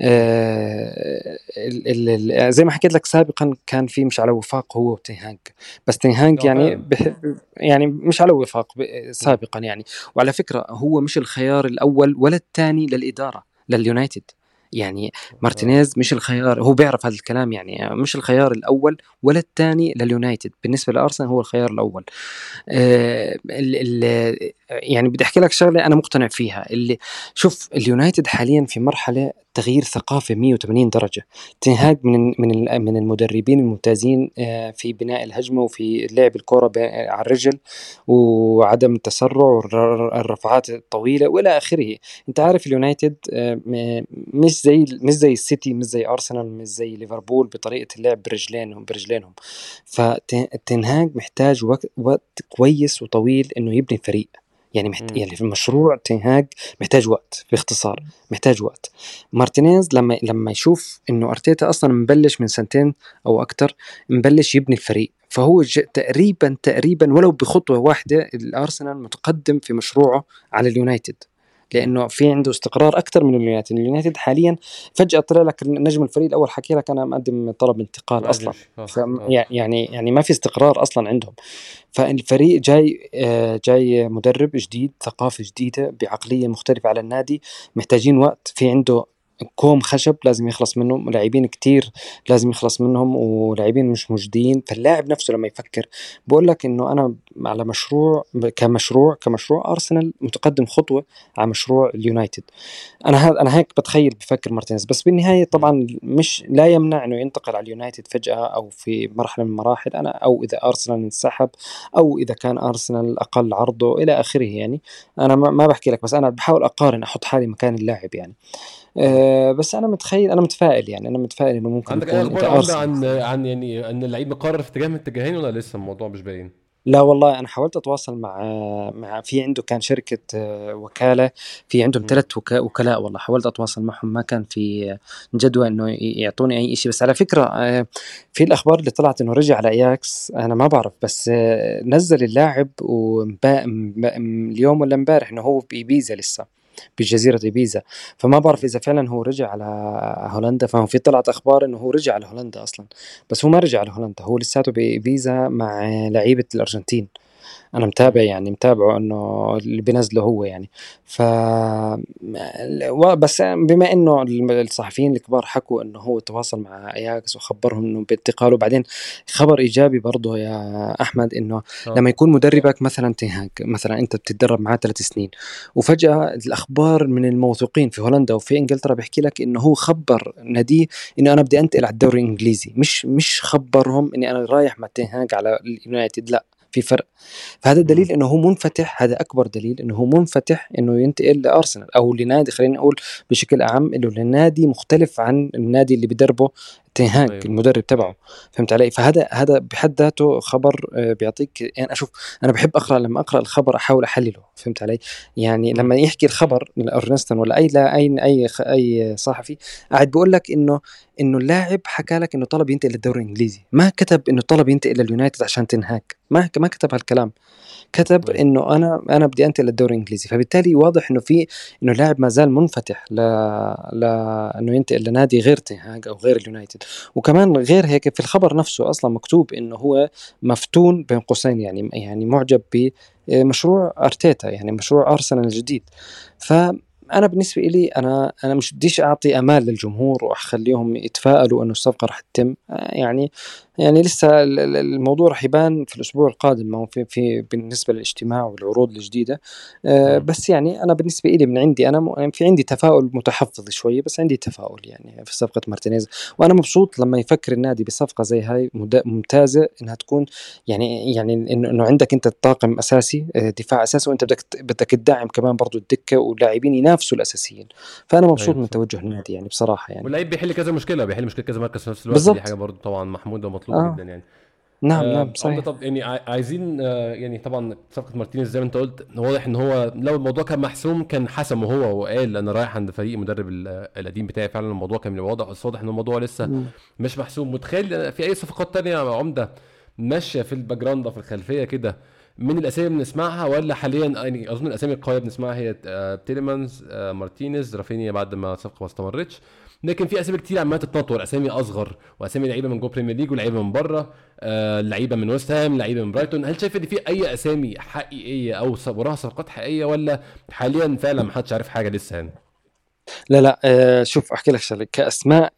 آه زي ما حكيت لك سابقا كان في مش على وفاق هو وتنهاج بس تنهاج يعني يعني مش على وفاق سابقا يعني. وعلى فكرة هو مش الخيار الأول ولا الثاني للإدارة لليونايتد. يعني مارتينيز مش الخيار هو بيعرف هذا الكلام يعني مش الخيار الأول ولا الثاني لليونايتد. بالنسبة لأرسنال هو الخيار الأول. آه ال ال يعني بدي أحكي لك شغلة أنا مقتنع فيها. اللي شوف اليونايتد حاليا في مرحلة تغيير ثقافي 180 درجة. تنهاج من من من المدربين الممتازين آه، في بناء الهجمة وفي لعب الكرة على الرجل وعدم التسرع والرفعات الطويلة وإلى آخره. أنت عارف اليونايتد آه، مش زي مش زي السيتي مش زي أرسنال مش زي ليفربول بطريقة اللعب برجلينهم برجلينهم. فتنهاج محتاج وقت, وقت كويس وطويل إنه يبني فريق. يعني محت... يعني في مشروع تنهاج محتاج وقت باختصار محتاج وقت. مارتينيز لما لما يشوف إنه أرتيتا أصلا مبلش من سنتين أو أكثر مبلش يبني الفريق. فهو تقريبا تقريبا ولو بخطوة واحدة الأرسنال متقدم في مشروعه على اليونايتد. لأنه في عنده استقرار أكثر من اليونايتد. اليونايتد حاليا فجأة طلع لك نجم الفريق الأول حكي لك أنا مقدم طلب انتقال أصلا. آه، آه. يعني يعني ما في استقرار أصلا عندهم. فالفريق جاي آه، جاي مدرب جديد ثقافة جديدة بعقلية مختلفة على النادي محتاجين وقت. في عنده كوم خشب لازم يخلص منهم لاعبين كتير لازم يخلص منهم ولاعبين مش موجودين. فاللاعب نفسه لما يفكر بقول لك إنه أنا على مشروع كمشروع كمشروع أرسنال متقدم خطوة على مشروع اليونايتد. أنا أنا هيك بتخيل بفكر مارتينيز. بس بالنهاية طبعا مش لا يمنع إنه ينتقل على اليونايتد فجأة أو في مرحلة من المراحل أنا أو إذا أرسنال انسحب أو إذا كان أرسنال أقل عرضه إلى آخره يعني. أنا ما بحكي لك بس أنا بحاول أقارن أحط حالي مكان اللاعب يعني. آه بس أنا متخيل أنا متفائل يعني أنا متفائل إنه ممكن عندك أي أخبار؟ عن عن يعني إن اللعيب مقرر في اتجاه من اتجاهين ولا لسه الموضوع مش باين؟ لا والله أنا حاولت أتواصل مع مع في عنده كان شركة آه، وكالة في عندهم ثلاث وكلاء والله حاولت أتواصل معهم ما كان في جدوى إنه يعطوني أي شيء بس على فكرة آه، في الأخبار اللي طلعت إنه رجع على أياكس أنا ما بعرف بس آه، نزل اللاعب اليوم ولا امبارح إنه هو بإيبيزا لسه. بجزيرة إيبيزا. فما بعرف إذا فعلا هو رجع على هولندا فهو في طلعت أخبار إنه هو رجع على هولندا أصلا. بس هو ما رجع على هولندا هو لساته بإيبيزا مع لعيبة الأرجنتين. أنا متابع يعني متابعه إنه اللي بينزله هو يعني. ف بس بما إنه الصحفيين الكبار حكوا إنه هو تواصل مع إياكس وخبرهم إنه بانتقاله. بعدين خبر إيجابي برضه يا أحمد إنه أوه. لما يكون مدربك مثلا تنهاج مثلا أنت بتتدرب معاه ثلاث سنين وفجأة الأخبار من الموثوقين في هولندا وفي إنجلترا بيحكي لك إنه هو خبر ناديه إنه أنا بدي أنتقل على الدوري الإنجليزي. مش مش خبرهم إني أنا رايح مع تنهاج على اليونايتد لا. في فرق. فهذا دليل إنه هو منفتح هذا أكبر دليل إنه هو منفتح إنه ينتقل لأرسنال أو لنادي خلينا نقول بشكل اعم إنه لنادي مختلف عن النادي اللي بدربه تنهاك أيوه. المدرب تبعه. فهمت علي؟ فهذا هذا بحد ذاته خبر آه، بيعطيك يعني أشوف أنا بحب أقرأ لما أقرأ الخبر أحاول أحلله. فهمت علي؟ يعني لما يحكي الخبر ارنستون ولا أي لا أي أي أي صحفي قاعد بيقول لك إنه إنه اللاعب حكى لك إنه طلب ينتقل للدوري الإنجليزي. ما كتب إنه طلب ينتقل لليونايتد عشان تنهاك. ما ما كتب هالكلام. كتب طيب. إنه أنا أنا بدي أنتقل للدوري الإنجليزي. فبالتالي واضح إنه في إنه اللاعب ما زال منفتح ل ل إنه ينتقل لنادي غير تنهاج أو غير اليونايتد. وكمان غير هيك في الخبر نفسه أصلا مكتوب إنه هو مفتون بين قوسين يعني يعني معجب بمشروع أرتيتا يعني مشروع أرسنال الجديد. ف أنا بالنسبة لي أنا أنا مش بديش أعطي امال للجمهور وأخليهم يتفائلوا إنه الصفقة رح تتم. يعني يعني لسه الموضوع رح يبان في الأسبوع القادم ما هو في, في بالنسبة للاجتماع والعروض الجديدة. آه بس يعني أنا بالنسبة لي من عندي أنا يعني في عندي تفاؤل متحفظ شوية بس عندي تفاؤل يعني في صفقة مارتينيز. وأنا مبسوط لما يفكر النادي بصفقة زي هاي ممتازة إنها تكون يعني يعني إنه عندك أنت طاقم أساسي آه، دفاع أساسي وأنت بدك بدك تدعم كمان برضه الدكة ولاعبين ينافسوا الأساسيين. فأنا مبسوط أيوة. من توجه النادي يعني بصراحة يعني. واللعيب بيحل كذا مشكلة بيحل مشكلة كذا مركز في نفس الوقت بالزبط. دي حاجة برضه طبعا محمودة ومطلوبه آه. جدا يعني نعم آه نعم صحيح طب يعني عايزين آه يعني طبعا صفقة مارتينيز زي ما أنت قلت واضح إن هو لو الموضوع كان محسوم كان حسمه هو وقال أنا رايح عند فريق المدرب القديم بتاعي فعلا الموضوع كان واضح بس واضح إن الموضوع لسه م. مش محسوم متخيل في أي صفقات تانية عمدة ماشية في ال background في الخلفية كده من الأسامي بنسمعها ولا حاليا يعني أظن الأسامي القوية بنسمعها هي آه تيليمانز آه مارتينيز رافينيا بعد ما الصفقه ما استمرتش لكن في أسامي كتير عمالة تتنطور أسامي أصغر وأسامي لعيبة من جوه Premier League ولعيبة من بره آه لعيبة من ويست هام لعيبة من برايتون هل شايف إن في أي أسامي حقيقية أو وراها صفقات حقيقية ولا حاليا فعلا ما حدش عارف حاجة لسه يعني؟ لا لا آه، شوف أحكي لك شغلة. كأسماء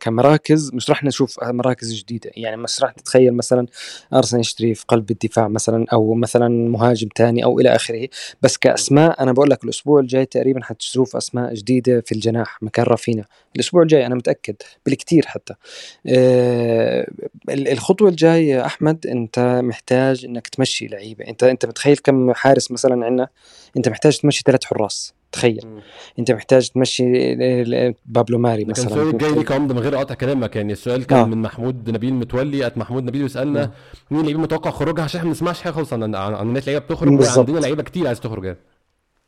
كمراكز مش راح نشوف مراكز جديدة. يعني مش راح تتخيل مثلا ارسنال يشتري في قلب الدفاع مثلا أو مثلا مهاجم تاني أو إلى آخره. بس كأسماء أنا بقول لك الأسبوع الجاي تقريبا حتشوف أسماء جديدة في الجناح مكان رافينا الأسبوع الجاي أنا متأكد بالكثير حتى. آه، ال- الخطوة الجاية أحمد أنت محتاج إنك تمشي لعيبة. أنت أنت متخيل كم حارس مثلا عندنا؟ أنت محتاج تمشي ثلاث حراس. تخيل. انت محتاج تمشي بابلو ماري ده كان مثلا السؤال الجاي محتاج- ليك من غير قطع كلامك يعني السؤال كان آه. من محمود نبيل متولي ات محمود نبيل بيسالنا. مين اللعيبه متوقع خروجها عشان إحنا ما بنسمعش حاجة خالص عن عن لعيبة بتخرج. وعندنا لعيبة كتير عايز تخرج يعني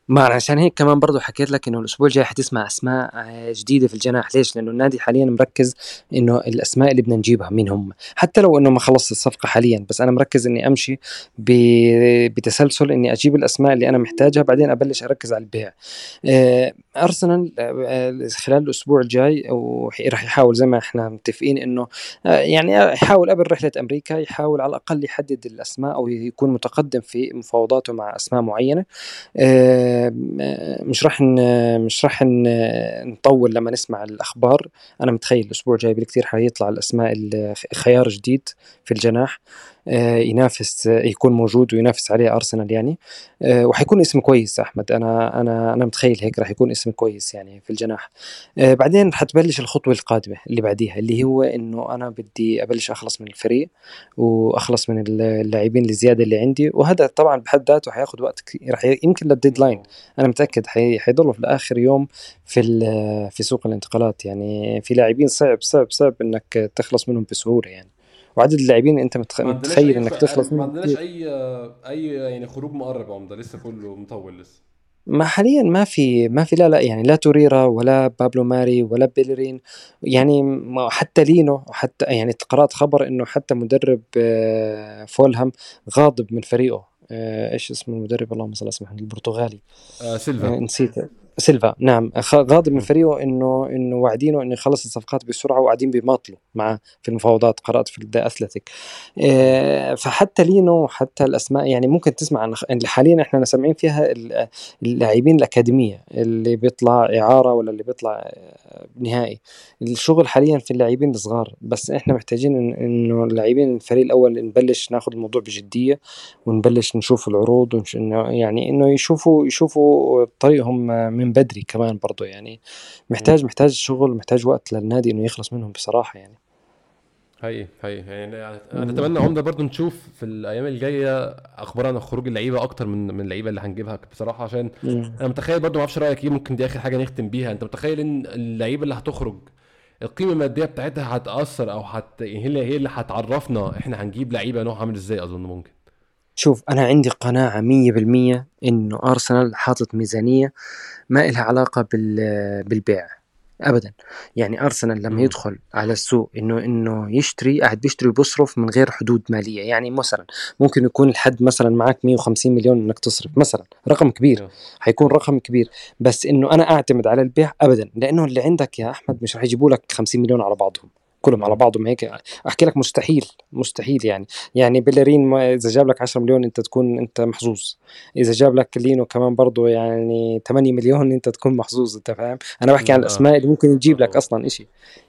ما عشان هيك كمان برضو حكيت لك إنه الأسبوع الجاي حتسمع أسماء آه، جديدة في الجناح ليش؟ لأنه النادي حاليا مركز إنه الأسماء اللي بدنا نجيبها مين هم. حتى لو إنه ما خلصت الصفقة حاليا بس أنا مركز إني أمشي بتسلسل إني أجيب الأسماء اللي أنا محتاجها بعدين أبلش أركز على البيع. آه، أرسنال آه، خلال الأسبوع الجاي وراح يحاول زي ما إحنا متفقين إنه يعني يحاول قبل رحلة أمريكا يحاول على الأقل يحدد الأسماء أو يكون متقدم في مفاوضاته مع أسماء معينة. آه، مش راح مش راح نطول لما نسمع الأخبار. أنا متخيل الأسبوع الجاي بالكثير حيطلع الأسماء ال- خيار جديد في الجناح. ينافس آه، يكون موجود وينافس عليه ارسنال يعني. آه، وحيكون اسم كويس أحمد. أنا أنا أنا متخيل هيك راح يكون اسم كويس يعني في الجناح. آه، بعدين حتبلش الخطوة القادمة اللي بعديها اللي هو إنه أنا بدي أبلش أخلص من الفريق وأخلص من اللاعبين الزيادة اللي عندي. وهذا طبعا بحد ذاته حياخذ وقت ي- يمكن للديدلاين أنا متأكد حي... حيضلوا في الآخر يوم في في سوق الانتقالات يعني. في لاعبين صعب صعب صعب إنك تخلص منهم بسهولة يعني. وعدد اللاعبين انت متخ... ما متخيل إنك تخلص ما منهم عندناش. اي أي يعني خروج مقرب يا عمدة لسه كله مطول لسه. ما حاليا ما في ما في لا لا يعني لا توريرا ولا بابلو ماري ولا بيلرين. يعني ما- حتى لينو حتى يعني قرأت خبر إنه حتى مدرب آه، فولهام غاضب من فريقه. آه، إيش اسم المدرب؟ اللهم صل على البرتغالي. آه آه، سيلفا نسيت. سيلفا نعم. غاضب من. فريقه إنه إنه واعدينه إنه يخلص الصفقات بسرعة وقاعدين بيماطلوا معه في المفاوضات قرات في The Athletic آه، فحتى لينو حتى الأسماء يعني ممكن تسمع عن حاليا إحنا سامعين فيها ال- اللاعبين الأكاديمية اللي بيطلع إعارة ولا اللي بيطلع آه، نهائي. الشغل حاليا في اللاعبين الصغار بس إحنا محتاجين إنه اللاعبين الفريق الأول نبلش ناخذ الموضوع بجدية ونبلش نشوف العروض يعني إنه يشوفوا يشوفوا طريقهم من بدري كمان برضه يعني. محتاج محتاج شغل محتاج وقت للنادي إنه يخلص منهم بصراحة يعني. حقيقي حقيقي. يعني نتمنى عمدة برضو نشوف في الأيام الجاية أخبار عن خروج اللعيبة أكتر من من اللعيبة اللي هنجيبها بصراحة عشان مم. أنا متخيل برضو ما أعرفش رأيك إيه ممكن دي آخر حاجة نختم بيها. أنت متخيل إن اللعيبة اللي هتخرج القيمة المادية بتاعتها هتأثر أو هت هي اللي هي اللي هتعرفنا إحنا هنجيب لعيبة نوع عامل إزاي أظن ممكن. شوف أنا عندي قناعة مية بالمية إنه أرسنال حاطط ميزانية ما إلها علاقة بال... بالبيع ابدا. يعني أرسنال لما. يدخل على السوق إنه إنه يشتري قاعد بيشتري وبيصرف من غير حدود مالية. يعني مثلا ممكن يكون الحد مثلا معك 150 مليون إنك تصرف مثلا رقم كبير حيكون رقم كبير. بس إنه أنا أعتمد على البيع ابدا لأنه اللي عندك يا أحمد مش رح يجيبوا لك 50 مليون على بعضهم. كلهم على بعضهم هيك. أحكي لك مستحيل مستحيل يعني. يعني بيلرين إذا جاب لك 10 مليون أنت تكون أنت محظوظ. إذا جاب لك لينو كمان برضه يعني 8 مليون أنت تكون محظوظ أنت فاهم؟ أنا بحكي عن آه. الأسماء اللي ممكن تجيب آه لك طبعا. أصلا إشي.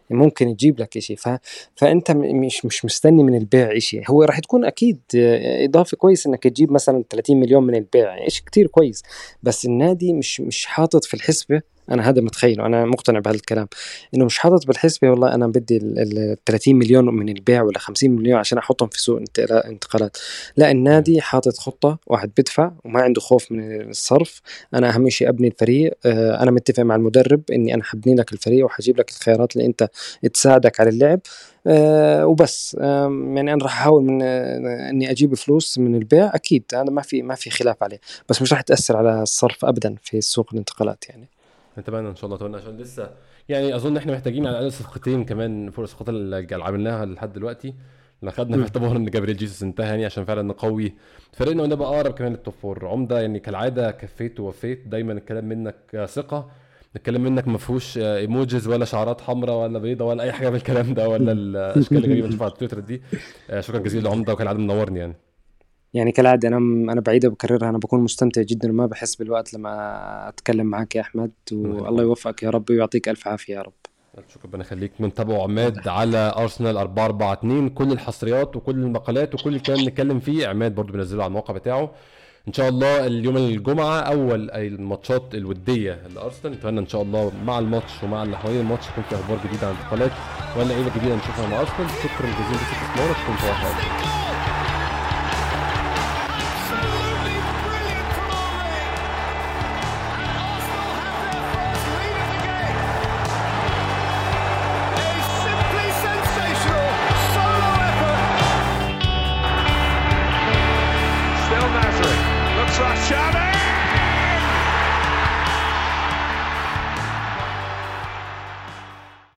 ممكن تجيب لك إشي. ف... فأنت مش مش مستني من البيع إشي. هو راح تكون أكيد آه، إضافة كويس إنك تجيب مثلا 30 مليون من البيع. إشي كتير كويس. بس النادي مش مش حاطط في الحسبة أنا هذا متخيله أنا مقتنع بهالكلام إنه مش حاطط بالحسبة والله أنا بدي ال ال 30 مليون من البيع ولا 50 مليون عشان أحطهم في سوق انتقال- انتقالات. لا النادي حاطط خطة واحد بدفع وما عنده خوف من الصرف. أنا أهم شيء أبني الفريق. آه، أنا متفق مع المدرب إني أنا حبني لك الفريق وحجيب لك الخيارات اللي أنت تساعدك على اللعب. آه، وبس. آم، يعني أنا راح أحاول من آه، إني أجيب فلوس من البيع. أكيد هذا ما في ما في خلاف عليه. بس مش راح تأثر على الصرف ابدا في سوق الانتقالات يعني. نتمنى إن شاء الله اتمنى عشان لسه يعني أظن إحنا محتاجين على الأقل صفقتين كمان فوق الصفقات اللي عملناها لحد دلوقتي. اللي خدنا في مم. اعتبار إن جابريل جيسوس انتهى يعني عشان فعلا نقوي فريقنا ونبقى أقرب كمان لل top four عمدة يعني كالعادة كفيت ووفيت. دايما الكلام منك ثقة. الكلام منك ما فيهوش ايموجيز ولا شعارات حمراء ولا بيضاء ولا أي حاجة من الكلام ده ولا الأشكال اللي بنشوفها على تويتر دي. آه، شكرا جزيلا لعمدة وكالعادة منورني يعني. يعني كالعادة أنا أنا بعيدة بكررها أنا بكون مستمتع جدا وما بحس بالوقت لما أتكلم معك يا أحمد. والله يوفقك يا رب ويعطيك ألف عافية يا رب. شكرا ربنا يخليك. منتبعوا عماد على أرسنال 442 كل الحصريات وكل المقالات وكل الكلام اللي نتكلم فيه عماد برضو بينزله على الموقع بتاعه. إن شاء الله اليوم الجمعة أول الماتشات الودية لأرسنال. نتمنى إن شاء الله مع الماتش ومع اللي حوالين الماتش يكون في أخبار جديدة عن انتقالات ولا لعيبه جديده نشوفها مع أرسنال. شكرا جزيلا لكم استثمارك كنت